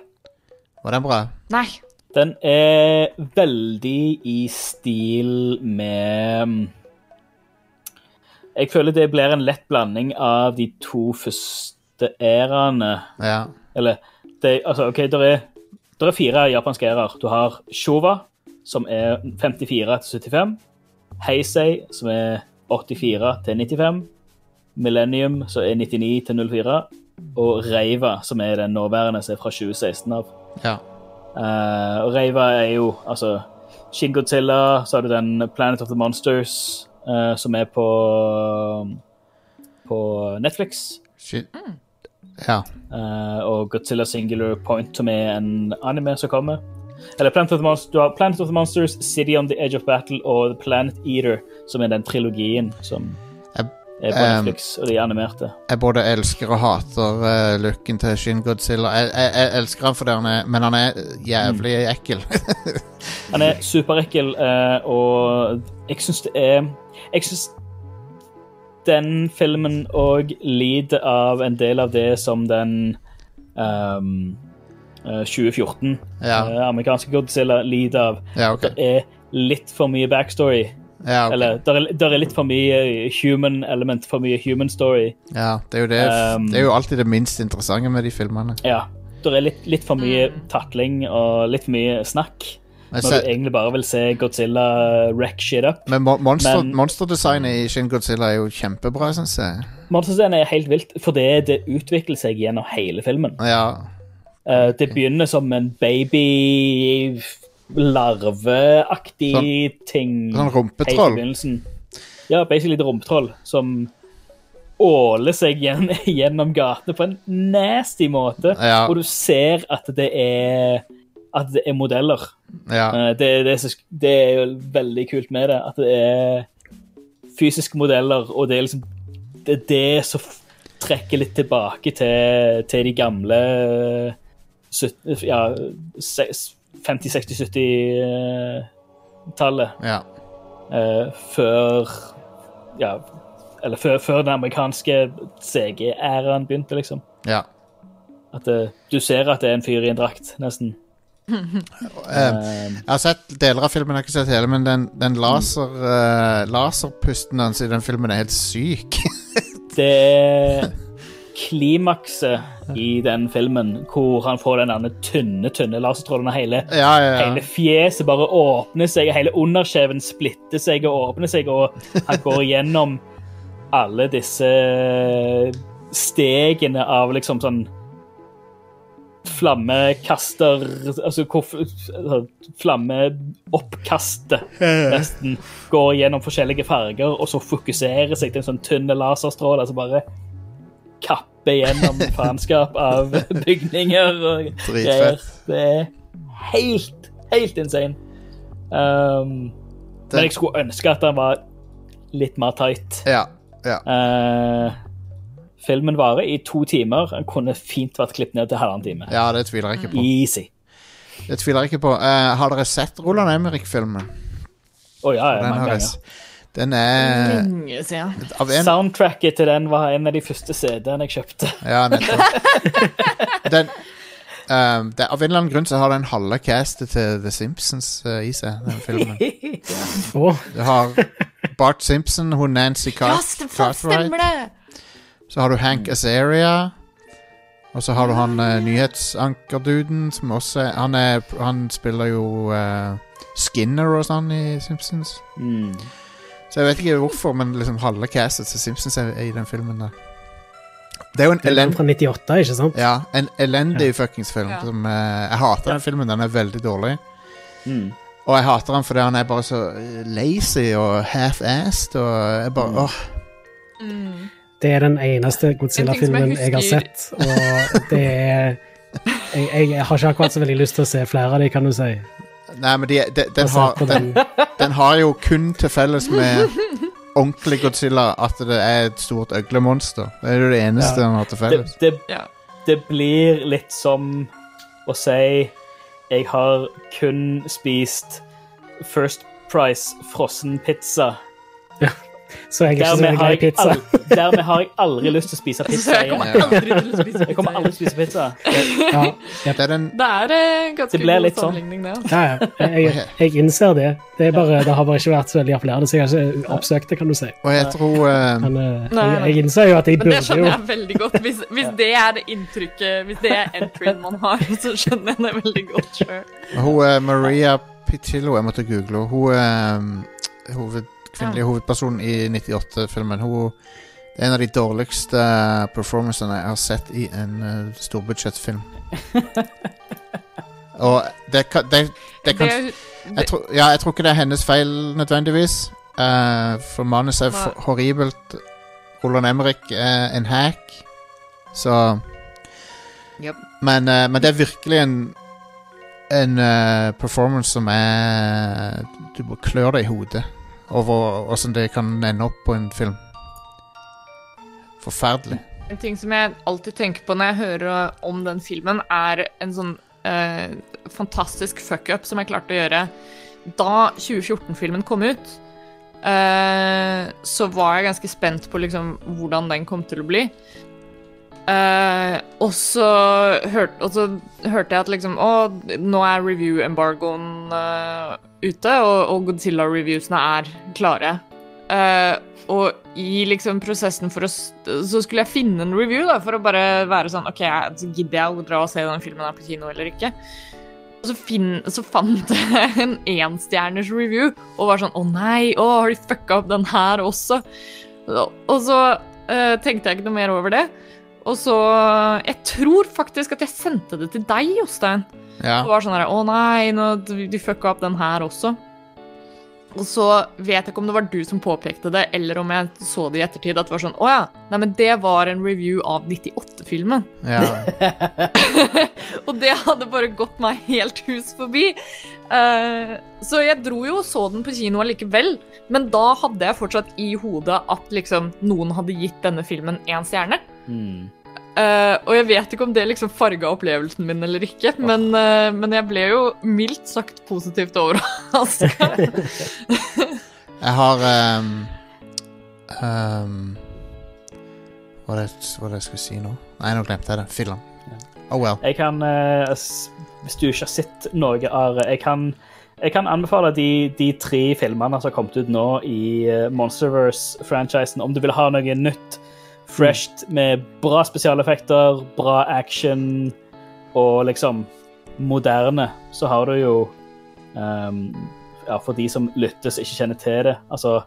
Var den bra? Nei. Den er veldig i stil med Jeg føler det blir en lett blanding av de to første æraene. Ja. Eller det, altså, OK, det er, er fire japanske æraer. Du har Showa, som er 54 til 75. Heisei, som er 84 til 95. Millennium, som er 99 til 04. Og Reiva, som er den nåværende, som er fra 2016 av. Ja. Eh, og Reiva er jo altså Shin Godzilla, så har du den Planet of the Monsters, uh, som er på på Netflix. Shit. Ja. Uh, og Godzilla Singular Point, som er en anime som kommer. Eller Planet of, the Monsters, du har Planet of the Monsters, City on the Edge of Battle og The Planet Eater, som er den trilogien som er på Ehm, Netflix, og de er animerte. jeg både elsker og hater uh, looken til Shin Godzilla. Jeg, jeg, jeg elsker han fordi han er Men han er jævlig ekkel. Han er superekkel, uh, og jeg syns det er Jeg syns den filmen òg lider av en del av det som den ehm, eh, 2014 ja. uh, amerikanske Godzilla lider av. ja, okay. Det er litt for mye backstory. Ja, okay. Eller der er, der er litt for mye human element, for mye human story. ja, det er jo det. Um, det er jo alltid det minst interessante med de filmene. Ja. Der er litt, litt for mye takling og litt for mye snakk. Men, Når du egentlig bare vil se Godzilla wreck shit up. men mo- monster, monsterdesignet i Shin Godzilla er jo kjempebra, syns jeg. Monsterscenen er helt vilt, fordi det utvikler seg gjennom hele filmen. Ja. Uh, det begynner som en baby larveaktig ting. Sånn rumpetroll. Ja, basically et rumpetroll som åler seg gjen- gjennom gatene på en nasty måte. Ja. Og du ser at det er at det er modeller. Ja. Eh, Det, det, det er jo veldig kult med det. At det er fysiske modeller, og det er liksom Det er det som trekker litt tilbake til, til de gamle ja, se- 50-, 60-, 70-tallet. ja. Uh, før Ja, eller før, før den amerikanske CG-æraen begynte, liksom. ja. At uh, du ser at det er en fyr i en drakt, nesten. Eh, Jeg har sett deler av filmen, jeg har ikke sett hele, men den, den laser, eh, laserpusten hans i den filmen er helt syk. det er klimakset i den filmen hvor han får den derne tynne, tynne laserstrålen, og hele, ja, ja, hele fjeset bare åpner seg, hele underskjeven splitter seg og åpner seg, og han går gjennom alle disse stegene av liksom sånn flammekaster Altså hvor flammeoppkastet nesten går gjennom forskjellige farger, og så fokuserer seg til en sånn tynn laserstråle Altså bare kapper gjennom faenskap av bygninger og greier. Det er helt, helt insane. Um, Det- men jeg skulle ønske at den var litt mer tight. Ja, ja. Uh, filmen varer i to timer. Den kunne fint vært klippet ned til halvannen time. ja, det tviler jeg ikke på. Easy. Det tviler jeg ikke på. Uh, har dere sett Roland Emmerich-filmen? Å ja, ja, Den, mange ganger. Den er Lenge siden. en Soundtracket til den var en av de første CD-ene jeg kjøpte. Ja, nettopp. Den um, det, Av en eller annen grunn så har den halve castet til The Simpsons uh, i seg, den filmen. oh. Du har Bart Simpson, hun Nancy Cart Cartwright. Så har du Hank Azaria. Og så har du han uh, nyhetsankerduden som også er han, er han spiller jo uh, Skinner og sånn i Simpsons. Mm. Så jeg vet ikke hvorfor, men liksom halve castet til Simpsons er, i den filmen der. Det er jo en elendig fra 98, ikke sant? Ja, en elendig fuckings film. Ja. Som, uh, jeg hater den filmen. Den er veldig dårlig. Mm. Og jeg hater den fordi han er bare så eh, lazy og half-assed. Og jeg bare, Mm. åh Mm. Det er den eneste Godzilla-filmen jeg jeg har sett, og det er jeg, jeg har ikke akkurat så veldig lyst til å se flere av dem, kan du si. Nei, men de, de, den, har, den, den har jo kun til felles med ordentlig Godzilla at det er et stort øglemonster. Det er jo det eneste Ja. den har til felles. det, det, det blir litt som å si jeg har kun spist First Price frossen pizza. Så jeg er ikke så veldig har, glad i pizza. aldri, dermed har jeg aldri lyst til å spise pizza jeg kommer igjen. aldri til å spise Jeg kommer aldri til å spise pizza. Ja, Det er en Det er eh, ganske Det god sånn. sammenligning, det. ja, ja. Jeg, jeg innser det. Det, er bare, det har bare ikke vært så veldig appellerende, så jeg har ikke oppsøkt det, kan du si. Og jeg tror uh... Men eh, jeg, jeg innser jo at jeg burde jo det skjønner jeg veldig godt. Hvis, hvis det er det inntrykket, hvis det er entryen man har, så skjønner jeg det veldig godt sjøl. Hun er Maria Pitillo, jeg måtte google henne. Hun er hovedkarakteren kvinnelige hovedpersonen i 98-filmen. Hun Det er en av de dårligste performancene jeg har sett i en uh, storbudsjettfilm. Og det kan, det, det kan Det, jeg, tror, ja, jeg tror ikke det er hennes feil nødvendigvis. Uh, for manuset er for horribelt. Roland Emrik er en hack. Så Yep. men, uh, men det er virkelig en En uh, performance som er Du klør deg i hodet over åssen det kan ende opp på en film. Forferdelig. En ting som jeg alltid tenker på når jeg hører om den filmen, er en sånn eh, fantastisk fuck-up som jeg klarte å gjøre da 2014-filmen kom ut. eh, så var jeg ganske spent på liksom hvordan den kom til å bli. Eh, og, så hørte, og så hørte jeg at liksom Å, nå er review-embargoen ute, og, og Godzilla-reviewsene er klare. Uh, og i liksom prosessen for å Så skulle jeg finne en review, da, for å bare være sånn OK, gidder jeg å dra og se den filmen her på kino eller ikke? Og så, finn, så fant jeg en enstjerners review og var sånn Å nei, å, har de fucka opp den her også? Og, og så uh, tenkte jeg ikke noe mer over det. Og så Jeg tror faktisk at jeg sendte det til deg, Jostein. Ja. Det var sånn her, å nei, nå, de fucka opp den her også. Og så vet jeg ikke om det var du som påpekte det, eller om jeg så det i ettertid, at det var sånn, å ja, nei, men det var en review av 98-filmen. ja. Og det hadde bare gått meg helt hus forbi. Uh, så jeg dro jo og så den på kino allikevel, men da hadde jeg fortsatt i hodet at liksom noen hadde gitt denne filmen én stjerne. Mm. Eh, og jeg vet ikke om det liksom farga opplevelsen min eller ikke, men, uh, men jeg ble jo mildt sagt positivt overraska. Jeg har um, um, hva, er det, hva er det jeg skulle si nå? Nei, nå glemte jeg det. Fillen. Oh well. Jeg kan, uh, hvis du ikke har sett noe av jeg kan, jeg kan anbefale de, de tre filmene som har kommet ut nå i Monsterverse-franchisen. Om du vil ha noe nytt, fresht, med bra spesialeffekter, bra action og liksom moderne, så har du jo um, ja, For de som lyttes ikke kjenner til det altså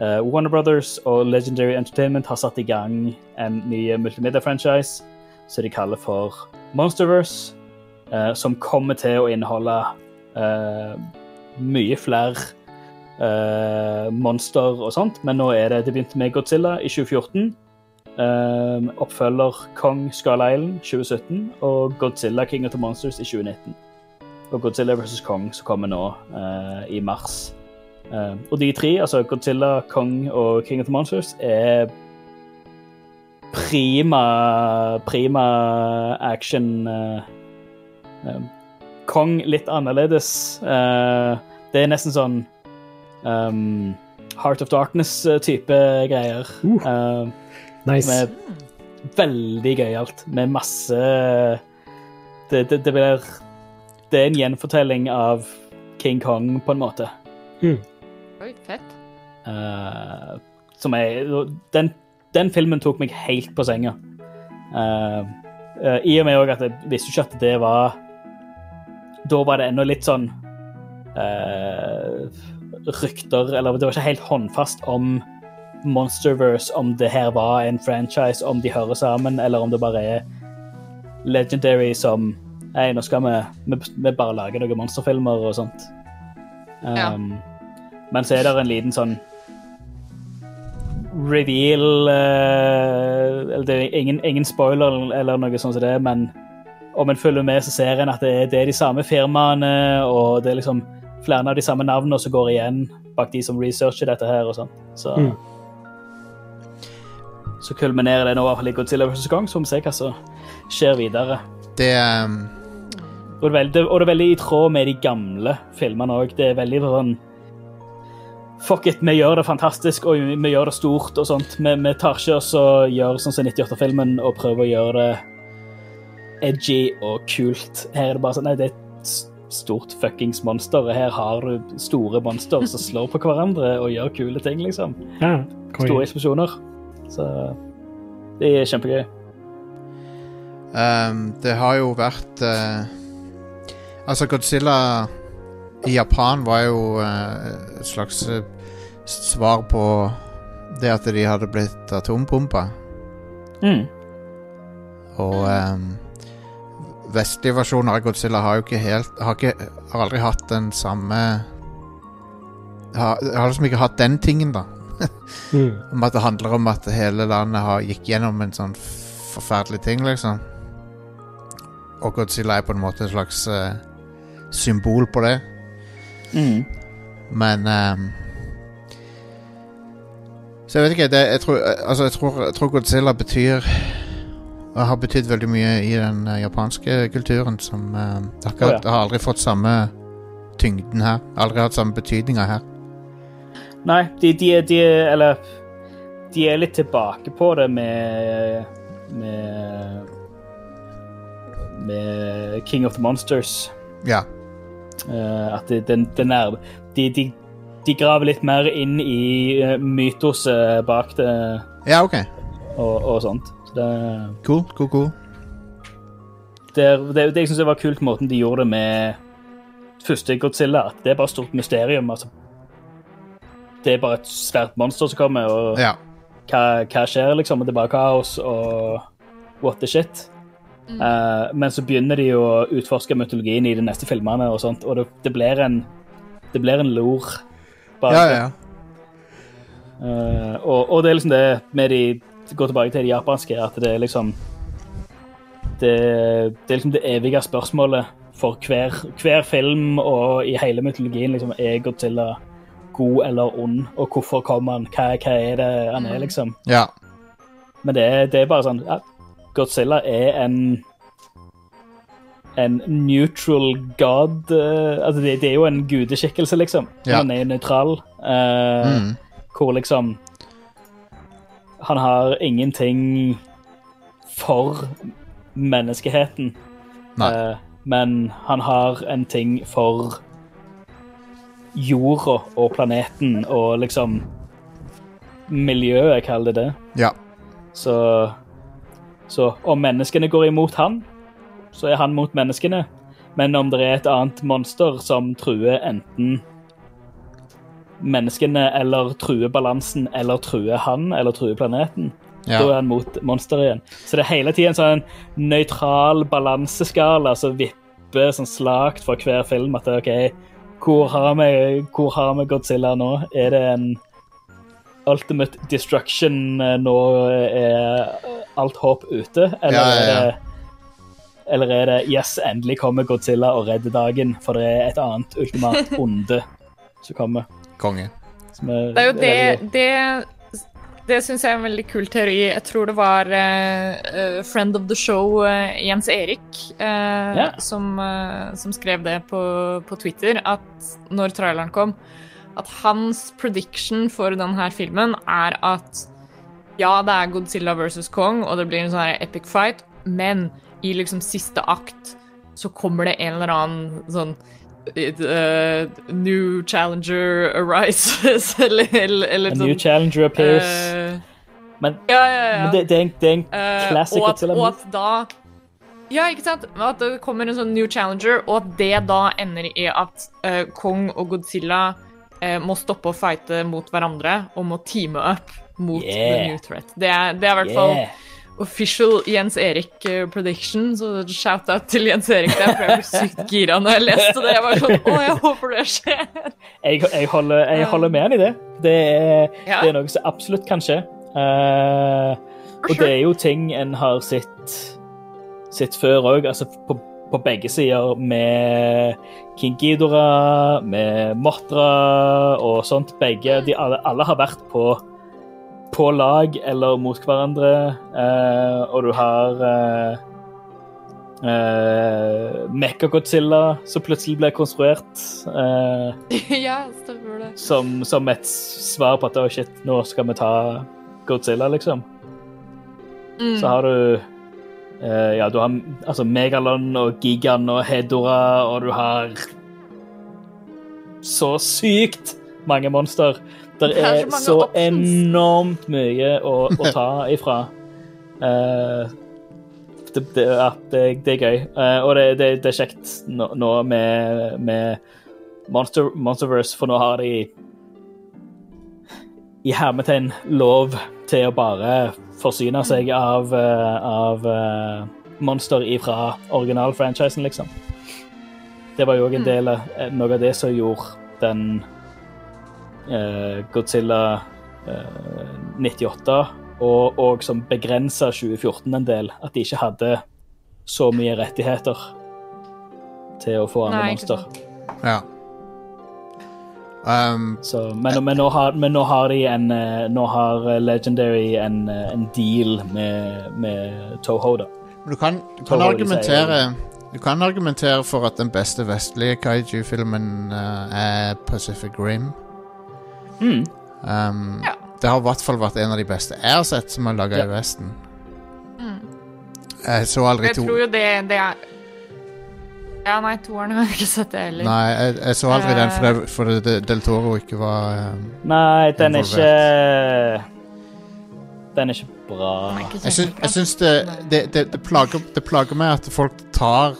uh, Warner Brothers og Legendary Entertainment har satt i gang en ny multimedia-franchise som de kaller for Monsterverse, uh, som kommer til å inneholde uh, mye flere monster og sånt, men nå er det Det begynte med Godzilla i 2014. eh, oppfølger Kong Skull Island 2017 og Godzilla King of the Monsters i 2019. Og Godzilla vs. Kong som kommer nå uh, i mars. Uh, og de tre, altså Godzilla, Kong og King of the Monsters, er prima prima action uh, um, Kong litt annerledes. Eh, det er nesten sånn um, Heart of Darkness-type greier. Uh. Nice. med veldig gøyalt. Med masse det, det, det blir Det er en gjenfortelling av King Kong, på en måte. Oi, fett. Uh, som er den, den filmen tok meg helt på senga. Uh, uh, I og med at jeg visste ikke at det var Da var det ennå litt sånn eh, rykter Eller det var ikke helt håndfast om Monsterverse, om det her var en franchise, om de hører sammen, eller om det bare er Legendary som Hei, nå skal vi, vi, vi bare lage noen monsterfilmer og sånt. Ja. Um, men så er det en liten sånn reveal uh, Eller det er ingen, ingen spoiler eller noe sånt som det, men om en følger med, så ser en at det er, det er de samme firmaene, og det er liksom flere av de samme navnene som går igjen bak de som researcher dette her og sånn. Så Mm. Så kulminerer det nå i Godzilla vs. Kong, så vi se hva som skjer videre. Det um... Og det, er veldig, og det er veldig i tråd med de gamle filmene òg. Det er veldig sånn Fuck it, vi gjør det fantastisk og vi, vi gjør det stort og sånt. Vi, vi tar ikke oss og gjør sånn som 98-filmen og prøver å gjøre det edgy og kult. Her er det bare sånn Nei, det er et stort fuckings monster. og Her har du store monster som slår på hverandre og gjør kule ting, liksom. Ja, Store eksplosjoner. Så det er kjempegøy. Um, Det har jo vært uh, Altså, Godzilla i Japan var jo uh, et slags uh, svar på det at de hadde blitt atombomba. Mm. Og um, vestlige versjoner av Godzilla har jo ikke helt Har, ikke, har aldri hatt den samme har, har liksom ikke hatt den tingen, da. Mm. Om at det handler om at hele landet har gikk gjennom en sånn forferdelig ting, liksom. Og Godzilla er på en måte et slags uh, symbol på det. Mm. Men um, Så jeg vet ikke. Det, jeg, tror, altså, jeg, tror, jeg tror Godzilla betyr og har betydd veldig mye i den uh, japanske kulturen som uh, det, har ikke, ja. det har aldri fått samme tyngden her. Aldri hatt samme betydninga her. Nei, de, de, er- de er Eller de er litt tilbake på det med Med Med King of the Monsters. Ja. Uh, at det, den, den er de, de, de graver litt mer inn i uh, mytoset bak det ja, OK. og, og sånt. Så det, Cool, cool, cool. det, det, det jeg syns var kult, måten de gjorde det med første Godzilla. At det er bare et stort mysterium. Altså. Det er bare et svært monster som kommer, og Ja. hva, hva skjer, liksom? Og det er bare kaos og what the shit. Eh, men så begynner de å utforske mytologien i de neste filmene, og sånt, og det, det blir en det blir en lor. Bare. Ja, ja, ja. Eh, og, og det er liksom det med de Gå tilbake til de japanske, at det er liksom Det, det er liksom det evige spørsmålet for hver, hver film og i hele mytologien. liksom Er Godzilla god eller ond, og hvorfor kommer han? Hva, hva er det han er, liksom? ja. Men det, er- det er bare sånn ja, Godzilla er en en neutral god uh, Altså, det, det er jo en gudeskikkelse, liksom. Ja. Han er nøytral. Uh, Mm. Hvor liksom Han har ingenting for menneskeheten. Nei. eh, men han har en ting for jorda og planeten og liksom Miljøet, kaller det det. Ja. Så, så om menneskene går imot han, så er han mot menneskene. Men om det er et annet monster som truer enten menneskene, eller truer balansen, eller truer han, eller truer planeten, da er han mot monsteret igjen. Så det er hele tiden en sånn nøytral balanseskala som vipper sånn slakt for hver film. At det er OK, hvor har vi, hvor har vi Godzilla nå? Er det en ultimate destruction eh, nå er alt håp ute? Eller, Ja, ja, ja. Er det, eller er det yes, endelig kommer Godzilla og redder dagen, for det er et annet ultimat onde som kommer. Konge. Som er, Det er jo det Det, det syns jeg er en veldig kul teori. Jeg tror det var eh, friend of the show uh, Jens Erik uh, yeah. som, som skrev det på, på Twitter, at når traileren kom, at hans prediction for denne filmen er at ja, det er Godzilla versus Kong, og det blir en sånn epic fight, men i liksom siste akt så kommer det en eller annen sånn eh, New challenger arises, eller, eller, eller A new challenger appears. Uh, men ja, ja, ja. men det, det, er en, det er en Eh, classic og, at, Godzilla og at da Ja, ikke sant? At det kommer en sånn new challenger, og at det da ender i at eh, Kong og Godzilla eh, må stoppe å fighte mot hverandre og må teame up mot the new threat. Det er, det er i hvert fall Yeah. Official Jens Erik eh, prediction, så shout-out til Jens Erik der, for jeg ble sykt gira når jeg leste det. Jeg var sånn Å, jeg håper det skjer. Jeg, jeg, holder, jeg holder med han i det. Det er, Ja. det er noe som absolutt kan skje. Uh, og det er jo ting en har sett, sett før òg, altså på, på begge sider, med King Ghidorah, med Mothra og sånt. Begge, de, alle, alle har vært på, på lag eller mot hverandre, eh, og du har eh, eh Mekka-Godzilla som plutselig ble konstruert. eh, ja, stemmer det. som, som et svar på at oh shit, nå skal vi ta Godzilla, liksom. Mm. Så har du eh, Ja, du har altså Megalon og Gigan og Hedora, og du har så sykt mange monster. Det er er så options. enormt mye å, å ta ifra. Uh, det, det, det, det er gøy. Uh, og det, det, det er kjekt nå, nå med, med Monster, Monsterverse, for nå har de i hermetegn lov til å bare forsyne seg av, eh, av monster ifra originalfranchisen, liksom. Det var jo òg en del av noe av det som gjorde den Godzilla eh, 98, og, og som begrensa 2014 en del, at de ikke hadde så mye rettigheter til å få andre Nei, monster. Ja. Um, Så, men, men, nå har, men nå har de en eh, Nå har eh, Legendary en, eh, en deal med, med Toho, da. men du kan, du kan argumentere Du kan argumentere for at den beste vestlige kaiju-filmen uh, er Pacific Rim. Mm. Um, Ja. Det har i hvert fall vært en av de beste jeg har sett som er laga Ja. i Vesten. Mm. Jeg så aldri Jeg to tror jo det, det er Ja, nei, toeren har jeg ikke sett, det heller. Nei, jeg, jeg så aldri den fordi, for, det- Del Toro ikke var um, Nei, den er ikke Den er ikke bra. Er ikke Jeg syns, jeg syns det, det, det, det, plager, det plager meg at folk tar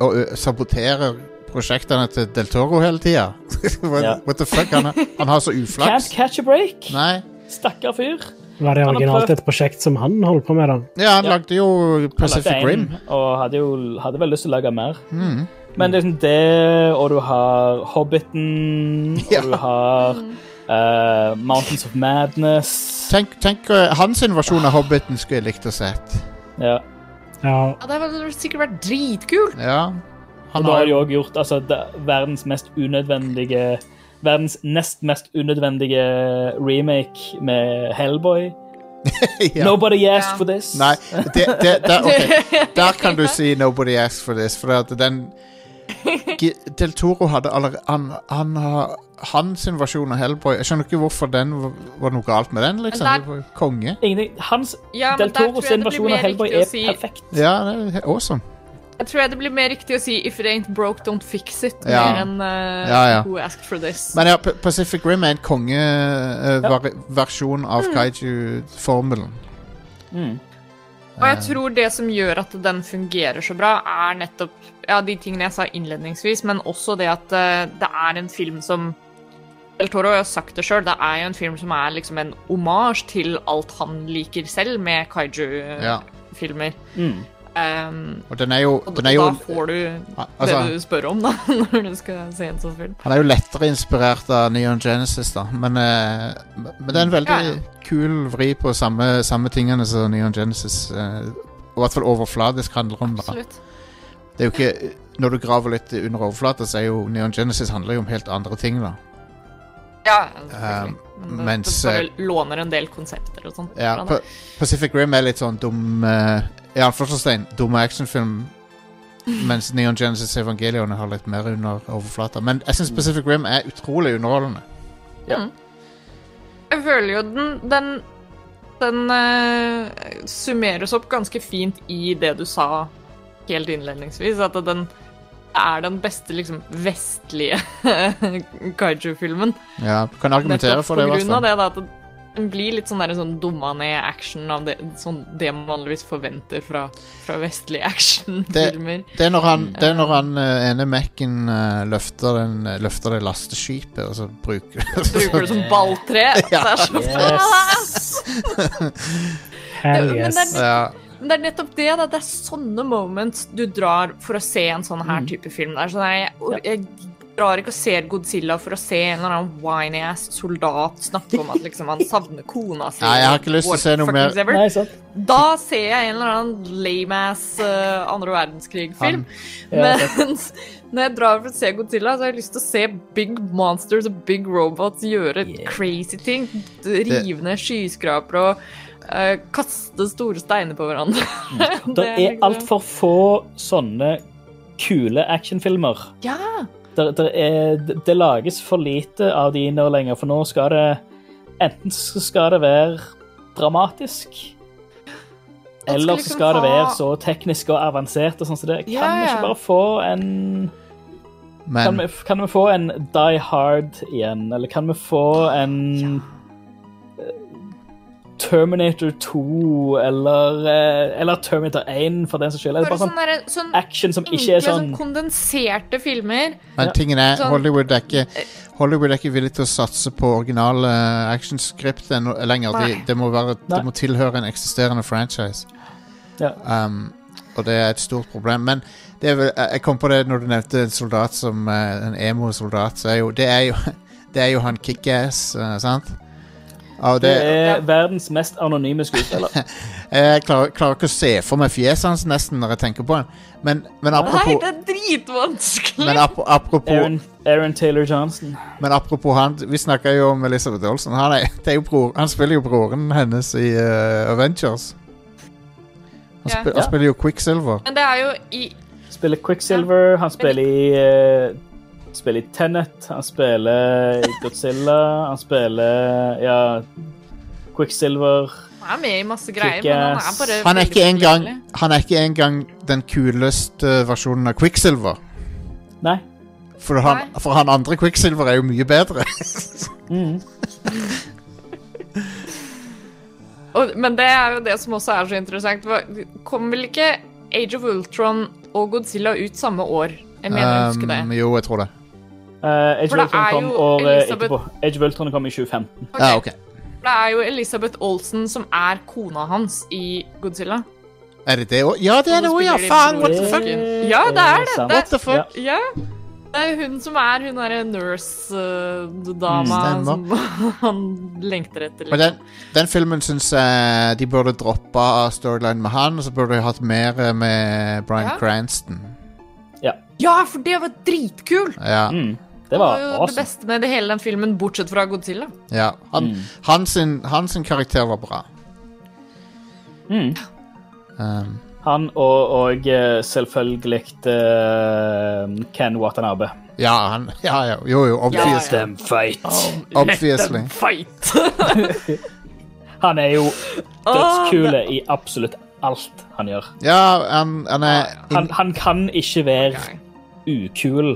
og ø, saboterer prosjektene til Del Toro hele tida. what, Ja. what the fuck? Han, han har så uflaks. Can't catch a break! Nei. Stakkar fyr. Var det Han har originalt prøvd- et prosjekt som han holdt på med, da? Ja, han Ja. lagde jo Pacific lagde Rim. Og hadde jo hadde vel lyst til å lage mer. Mm. Men det er liksom det, og du har Hobbiten, og du har eh, Mountains of Madness. Tenk, tenk ø, hans versjon av Hobbiten skulle jeg likt å sett. Ja. Ja, Ja, det hadde sikkert vært dritkult. Ja. Han har jo òg gjort altså, verdens mest unødvendige Verdens nest mest unødvendige remake med Hellboy. ja. Nobody asked Ja. for this. Nei, det, det, der, okay. Der kan du si 'nobody asked for this', for at den Del Toro hadde allerede han, han har Hans versjon av Hellboy Jeg skjønner ikke hvorfor den var, var noe galt med den, liksom. Der- var konge. Ingenting. Hans Ja, Del Toro sin versjon av Hellboy er si- perfekt. Ja, det er awesome. Jeg tror jeg det blir mer riktig å si 'if it ain't broke, don't fix it', Ja. mer enn uh, Ja, ja. 'who asked for this'. Men ja, Pacific Rim er en kongeversjon av kaiju-formelen. Mm. Og jeg tror det som gjør at den fungerer så bra, er nettopp ja, de tingene jeg sa innledningsvis, men også det at uh, det er en film som Del Toro har sagt det sjøl, det er jo en film som er liksom en omasj til alt han liker selv med kaiju-filmer. Mm. Um, Og den er jo, den er jo da får du altså, det du spør om, da, når du skal se en sånn film. Han er jo lettere inspirert av Neon Genesis, da. Men, uh, men det er en veldig Ja, ja. kul vri på samme, samme tingene som Neon Genesis Uh, I hvert fall overfladisk handler om. da. Absolutt. Det er jo ikke Når du graver litt under overflata, så er jo Neon Genesis handler jo om helt andre ting, da. Ja. Um, Men mens, det bare låner en del konsepter og sånn. Ja, Pa. Pacific Rim er litt sånn dum uh, I anførselstegn dum actionfilm. Mens Neon Genesis Evangelion har litt mer under overflata. Men jeg syns Pacific Rim er utrolig underholdende. Ja. Mm. Jeg føler jo den Den, den uh, summeres opp ganske fint i det du sa helt innledningsvis. At den er den beste liksom vestlige kaiju-filmen. Ja, kan argumentere for det, på grunn av det da, at den blir litt sånn, der, sånn dumma ned action av det, sånn, det man vanligvis forventer fra, fra vestlige actionfilmer. Det er når han, det er når han eh, ene Mac-en eh, løfter, eh, løfter det lasteskipet, og så bruker Bruker det som balltre. Ja. Så er det så Yes. Hell Men yes. det er- ja. Men det er nettopp det. da, Det er sånne moments du drar for å se en sånn her type film. Der. Så jeg, jeg drar ikke og ser Godzilla for å se en eller annen whiny-ass soldat snakke om at liksom, han savner kona si. Nei, jeg har ikke lyst til å se noe mer- ever. Nei, sant? Da ser jeg en eller annen lame-ass uh, andre verdenskrig-film. Ja, Mens når jeg drar for å se Godzilla, så har jeg lyst til å se big monsters og big robots gjøre Yeah. crazy ting. Rive ned skyskrapere og eh, kaste store steiner på hverandre. Det er liksom- altfor få sånne kule actionfilmer. Ja! Det, det, er, det, lages for lite av de nå lenger, for nå skal det Enten så skal det være dramatisk, eller så skal det være så teknisk og avansert og sånn som det. Kan Ja, vi ikke bare få en kan vi, kan vi få en Die Hard igjen, eller kan vi få en eh, Terminator 2, eller, eh, eller Terminator 1, for den saks skyld. Bare bare sånn sånne, der, sånn action som ikke er sånn sånn kondenserte filmer. Men tingen er, Sånn- Hollywood er ikke Hollywood er ikke villig til å satse på originale uh, actionskript lenger. De, det, må være, det må tilhøre en eksisterende franchise. Ja. Um, og det er et stort problem. Men det er vel, jeg kom på det når du nevnte en soldat som eh, en emo-soldat. Så det, det er jo han Kickass, uh, sant? Og Det det, er verdens mest anonyme skuespiller. jeg klarer, klarer ikke å se for meg fjeset hans nesten når jeg tenker på han. Men, men Nei, det er dritvanskelig! men ap apropos, Aaron, Aaron Taylor Johnson. men apropos han Vi snakka jo om Elizabeth Olsen. Han, er, det er jo bror, han spiller jo broren hennes i uh, Avengers. Han, Ja. han spiller jo Quicksilver. Men det er jo i Spiller Quicksilver, han spiller i eh, Spiller i Tenet, han spiller i Godzilla, han spiller Ja, Quicksilver Han er med i masse greier, men han er bare Han er ikke engang. Han er ikke engang den kuleste versjonen av Quicksilver. Nei. For han, Nei. for han andre Quicksilver er jo mye bedre. Mm. Og, men det er jo det som også er så interessant. Kom vel ikke Age of Ultron og Godzilla ut samme år? Jeg mener um, jeg husker det. Jo, jeg tror det. Eh, Age For of det Ultron er kom året Elizabeth- etterpå. Age of kom i 2015. Ok, Ja, ok. Det er jo Elisabeth Olsen som er kona hans i Godzilla. Er det det òg? Ja, det er det òg, ja! Faen, what the fuck? Ja, det er det. Det- What the fuck? Ja. Ja. Det er hun som er hun derre nurse-dama Mm, som han lengter etter. Men den, Liksom. den filmen syns jeg de burde droppa storyline med han, og så burde de hatt mer eh, med Bryan Ja. Cranston. Ja, for det var dritkult! Ja, Mm. Det Det var jo jo det beste med det hele den filmen, bortsett fra Godzilla. ja. Han, Mm. han, sin, han sin karakter var bra. Mm. Um, Han og, og eh, selvfølgelig uh, Ken Watanabe. ja, han Ja, ja. Jo, jo, obviously. Let them fight. Obviously. Let them fight! Han er jo dødskule i absolutt alt han gjør. Ja, han, han er Han, han kan ikke være ukul.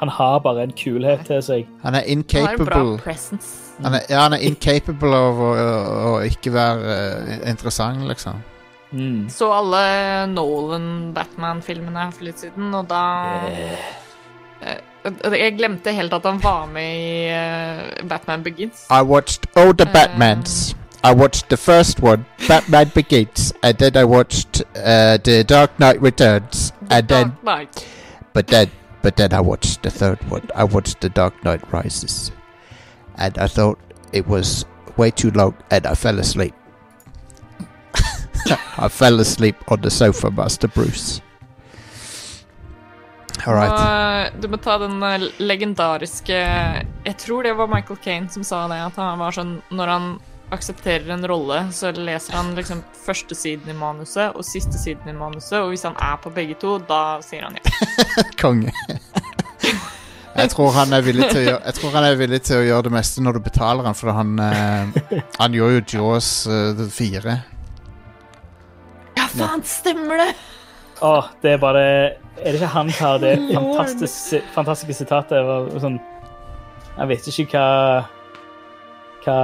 Han har bare en kulhet til seg. Han er Han incapable. presence. Han er, ja, han er incapable av å, å, å ikke være eh, interessant, liksom. Mm. Så alle Nolan-Batman-filmene for litt siden, og da Eh, Jeg glemte helt at han var med i eh, Batman Begins. I watched all the Batmans. I watched the first one, Batman Begins, and then I watched uh, the Dark Knight Returns, and then, Knight. but then, but then I watched the third one. I watched the Dark Knight Rises, and I thought it was way too long, and I fell asleep. I fell asleep on the sofa, Master Bruce. All right. Du må ta den eh, legendariske Jeg tror det var Michael Caine som sa det. At han var sånn Når han aksepterer en rolle, så leser han liksom første siden i manuset og siste siden i manuset, og hvis han er på begge to, da sier han ja. Konge. Jeg tror han er villig til å gjøre, jeg tror han er villig til å gjøre det meste når du betaler han, for han, eh, han gjør jo Jaws uh, 4. Ja, faen, stemmer det! Åh, det er bare Er det ikke han som har det fantastiske, fantastiske sitatet? Sånn Jeg vet ikke hva hva,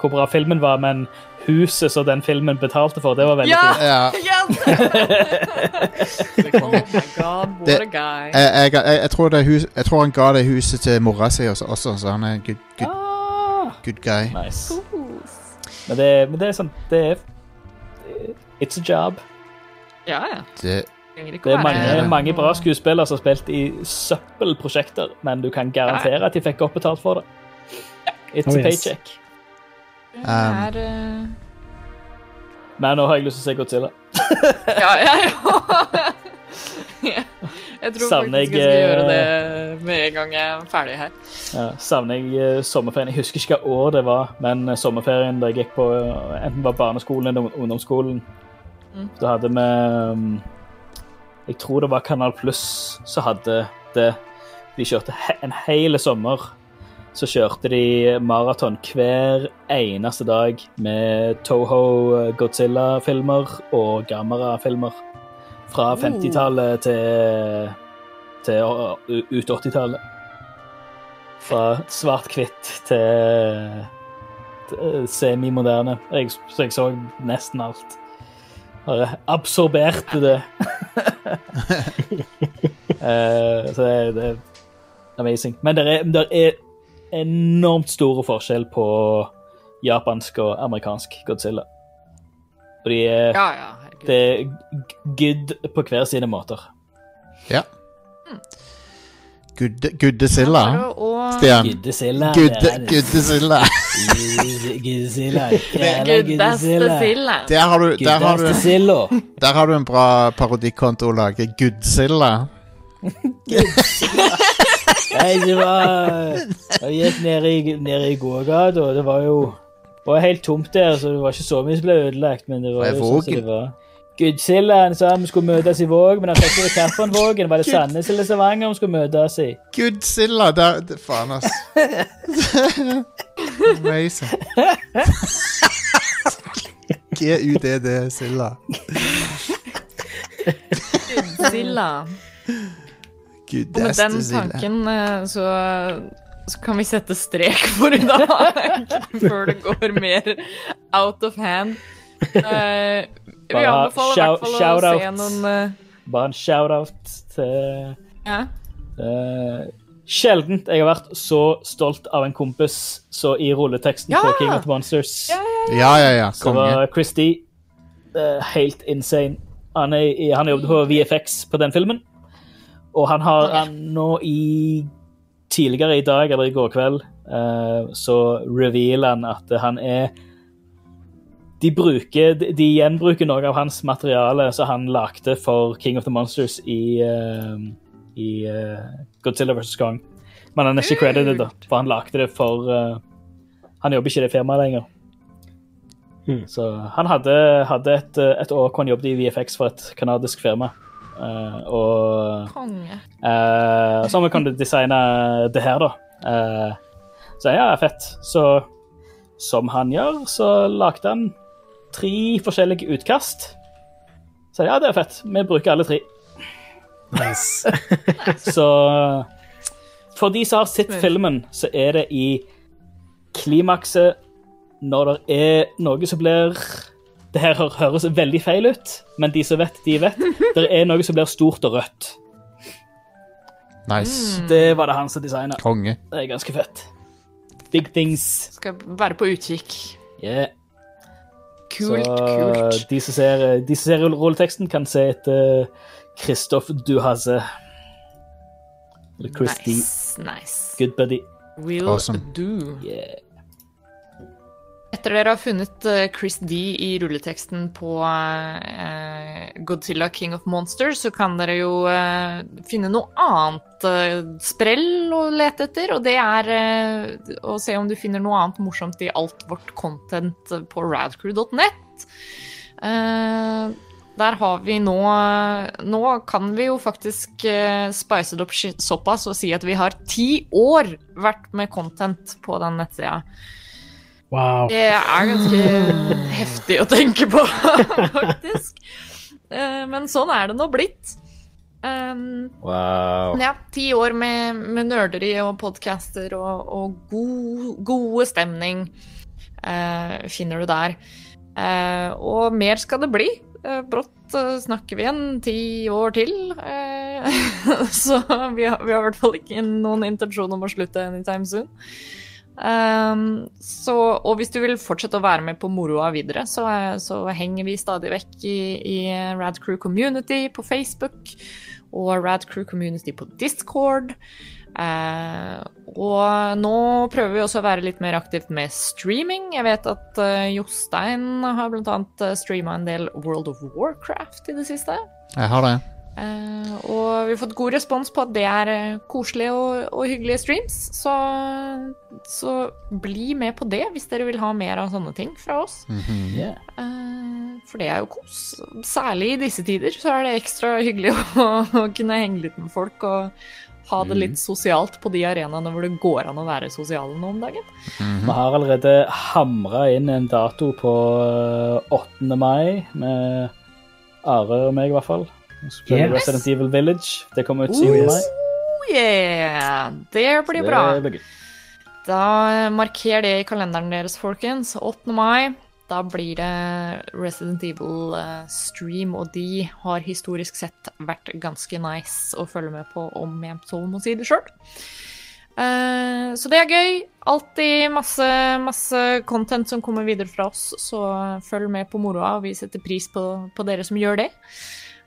hvor bra filmen var, men huset som den filmen betalte for, det var veldig Ja! fint. Ja, oh god, Det- jeg, jeg, jeg, jeg, tror det hus, jeg tror han ga det huset til mora si også, også, så han er en good, good, Ah, good guy. nice. Men det, men det er sånn Det er It's a job. Ja, ja. Det, Det er mange, mange bra skuespillere som har spilt i søppelprosjekter, men du kan garantere at de fikk godt betalt for det. It's Oh, a paycheck. Yes. Um, er eh, Men nå har jeg lyst til å se Godzilla. Ja, ja, ja. Jeg tror Savner faktisk jeg skal gjøre eh, det med en gang jeg er ferdig her. Ja, savner jeg eh, sommerferien. Jeg husker ikke hva år det var, men sommerferien da jeg gikk på enten var barneskolen eller ungdomsskolen, Mm. da hadde vi um, Jeg tror det var Kanal Pluss som hadde det. De kjørte en hel sommer. Så kjørte de maraton hver eneste dag med Toho Godzilla-filmer og Gamera-filmer. Fra 50-tallet til, til ut 80-tallet. Fra svart-hvitt til, til semimoderne. Jeg, jeg så nesten alt. Bare absorberte det. uh, så det, det amazing. Men det er, det er enormt store forskjell på japansk og amerikansk Godzilla. Og de er, Ja, ja, det er good på hver sine måter. Ja. Gudde, Guddesilla. Stian. Guddesilla. Gudde, Guddesilla. Guddestesilla. Der har du, der har du, der har du en bra parodikonto å lage. Gudsilla. Nei, det var Jeg gikk ned i, ned i gågata, og det var jo det var helt tomt der, så det var ikke så mye som ble ødelagt. Men det var jo sånn som det var. Godzilla han sa vi skulle møtes i Våg, men han fikk ikke hvilken Vågen. Var det Sandnes eller Stavanger vi skulle møtes i? Gudsilla. Der, det, faen, ass. Amazing. G-u-d-d-silla. Godzilla. Og med den tanken eh, så, så kan vi sette strek for i dag, før det går mer out of hand. Uh, vi anbefaler i hvert fall å shout-out. se noen uh... Bare en shout-out til ja. uh, Sjeldent jeg har vært så stolt av en kompis så i rulleteksten Ja! på King of the Monsters. Ja, Ja, ja, ja. Så var Christie eh, helt insane. Han, er, han jobbet på VFX på den filmen. Og han har han nå i Tidligere i dag eller i går kveld eh, så revealer han at han er de, bruker, de gjenbruker noe av hans materiale som han lagde for King of the Monsters i, eh, i eh, Godzilla vs. Kong. Men han er ikke credited, da, for han lagde det for Han jobber ikke i det firmaet lenger. Så han hadde, hadde et, et år hvor han jobbet i VFX for et kanadisk firma. Eh, og Konge. uh, så vi kunne designe det her, da. Uh, så ja, fett. Så som han gjør, så lagde han tre forskjellige utkast. Så ja, det er fett. Vi bruker alle tre. Nice. Så for de som har sett filmen, så er det i klimakset når det er noe som blir Det her høres veldig feil ut, men de som vet, de vet. Det er noe som blir stort og rødt. Nice. Det var det han som designa. Konge. Det er ganske fett. Big things. Skal være på utkikk. Yeah. Kult, så kult. de som ser, de som ser rolleteksten, kan se etter Kristoff Duhaze. Eller Chris Nice, nice. Good buddy. Will Awesome. do. Yeah. Etter dere har funnet eh, Chris D i rulleteksten på eh, Godzilla King of Monsters, så kan dere jo eh, finne noe annet sprell å lete etter, og det er å se om du finner noe annet morsomt i alt vårt content på radcrew.net. Der har vi nå Nå kan vi jo faktisk spice det opp såpass og si at vi har ti år vært med content på den nettsida. Wow. Det er ganske heftig å tenke på, faktisk. Eh, Men sånn er det nå blitt. Um, Wow. ja, ti år med, med nerderi og podcaster og, og god, gode stemning uh, finner du der. Uh, og mer skal det bli. Uh, brått snakker vi igjen ti år til. Eh, så vi har, vi har i hvert fall ikke noen intensjon om å slutte anytime soon. Um, så, og hvis du vil fortsette å være med på moroa videre, så, eh, så henger vi stadig vekk i, i Radcrew Community på Facebook og Radcrew Community på Discord. Uh, og nå prøver vi også å være litt mer aktivt med streaming. Jeg vet at uh, Jostein har annet uh, streama en del World of Warcraft i det siste. Jeg har det. Eh, og vi har fått god respons på at det er eh, koselige og, og hyggelige streams. Så, så bli med på det hvis dere vil ha mer av sånne ting fra oss. Mhm. Yeah. Eh, for det er jo kos. Særlig i disse tider så er det ekstra hyggelig å, å kunne henge litt med folk og ha det litt sosialt på de arenaene hvor det går an å være sosial nå om dagen. Vi har allerede hamra inn en dato på eh, 8. mai med Are og meg, i hvert fall. Yes. Resident Evil Village. Det kommer ut 7. yes. mai. Oh yeah! Det blir Det bra. blir. Da marker det i kalenderen deres, folkens. 8. mai. Da blir det Resident Evil eh, stream, og de har historisk sett vært ganske nice å følge med på, om jeg så må si det sjøl. så det er gøy. Alltid masse, masse content som kommer videre fra oss, så følg med på moroa, vi setter pris på, på dere som gjør det.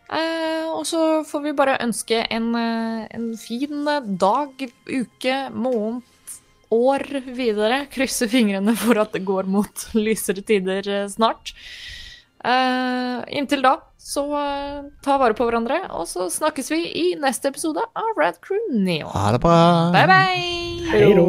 Eh, og så får vi bare ønske en, eh, en fin dag, uke, måned, år videre. Krysse fingrene for at det går mot lysere tider eh, snart. Eh, inntil da, så ta vare på hverandre, og så snakkes vi i neste episode av Rad Crew Neo. Ha det bra. Bye, bye! Hei då.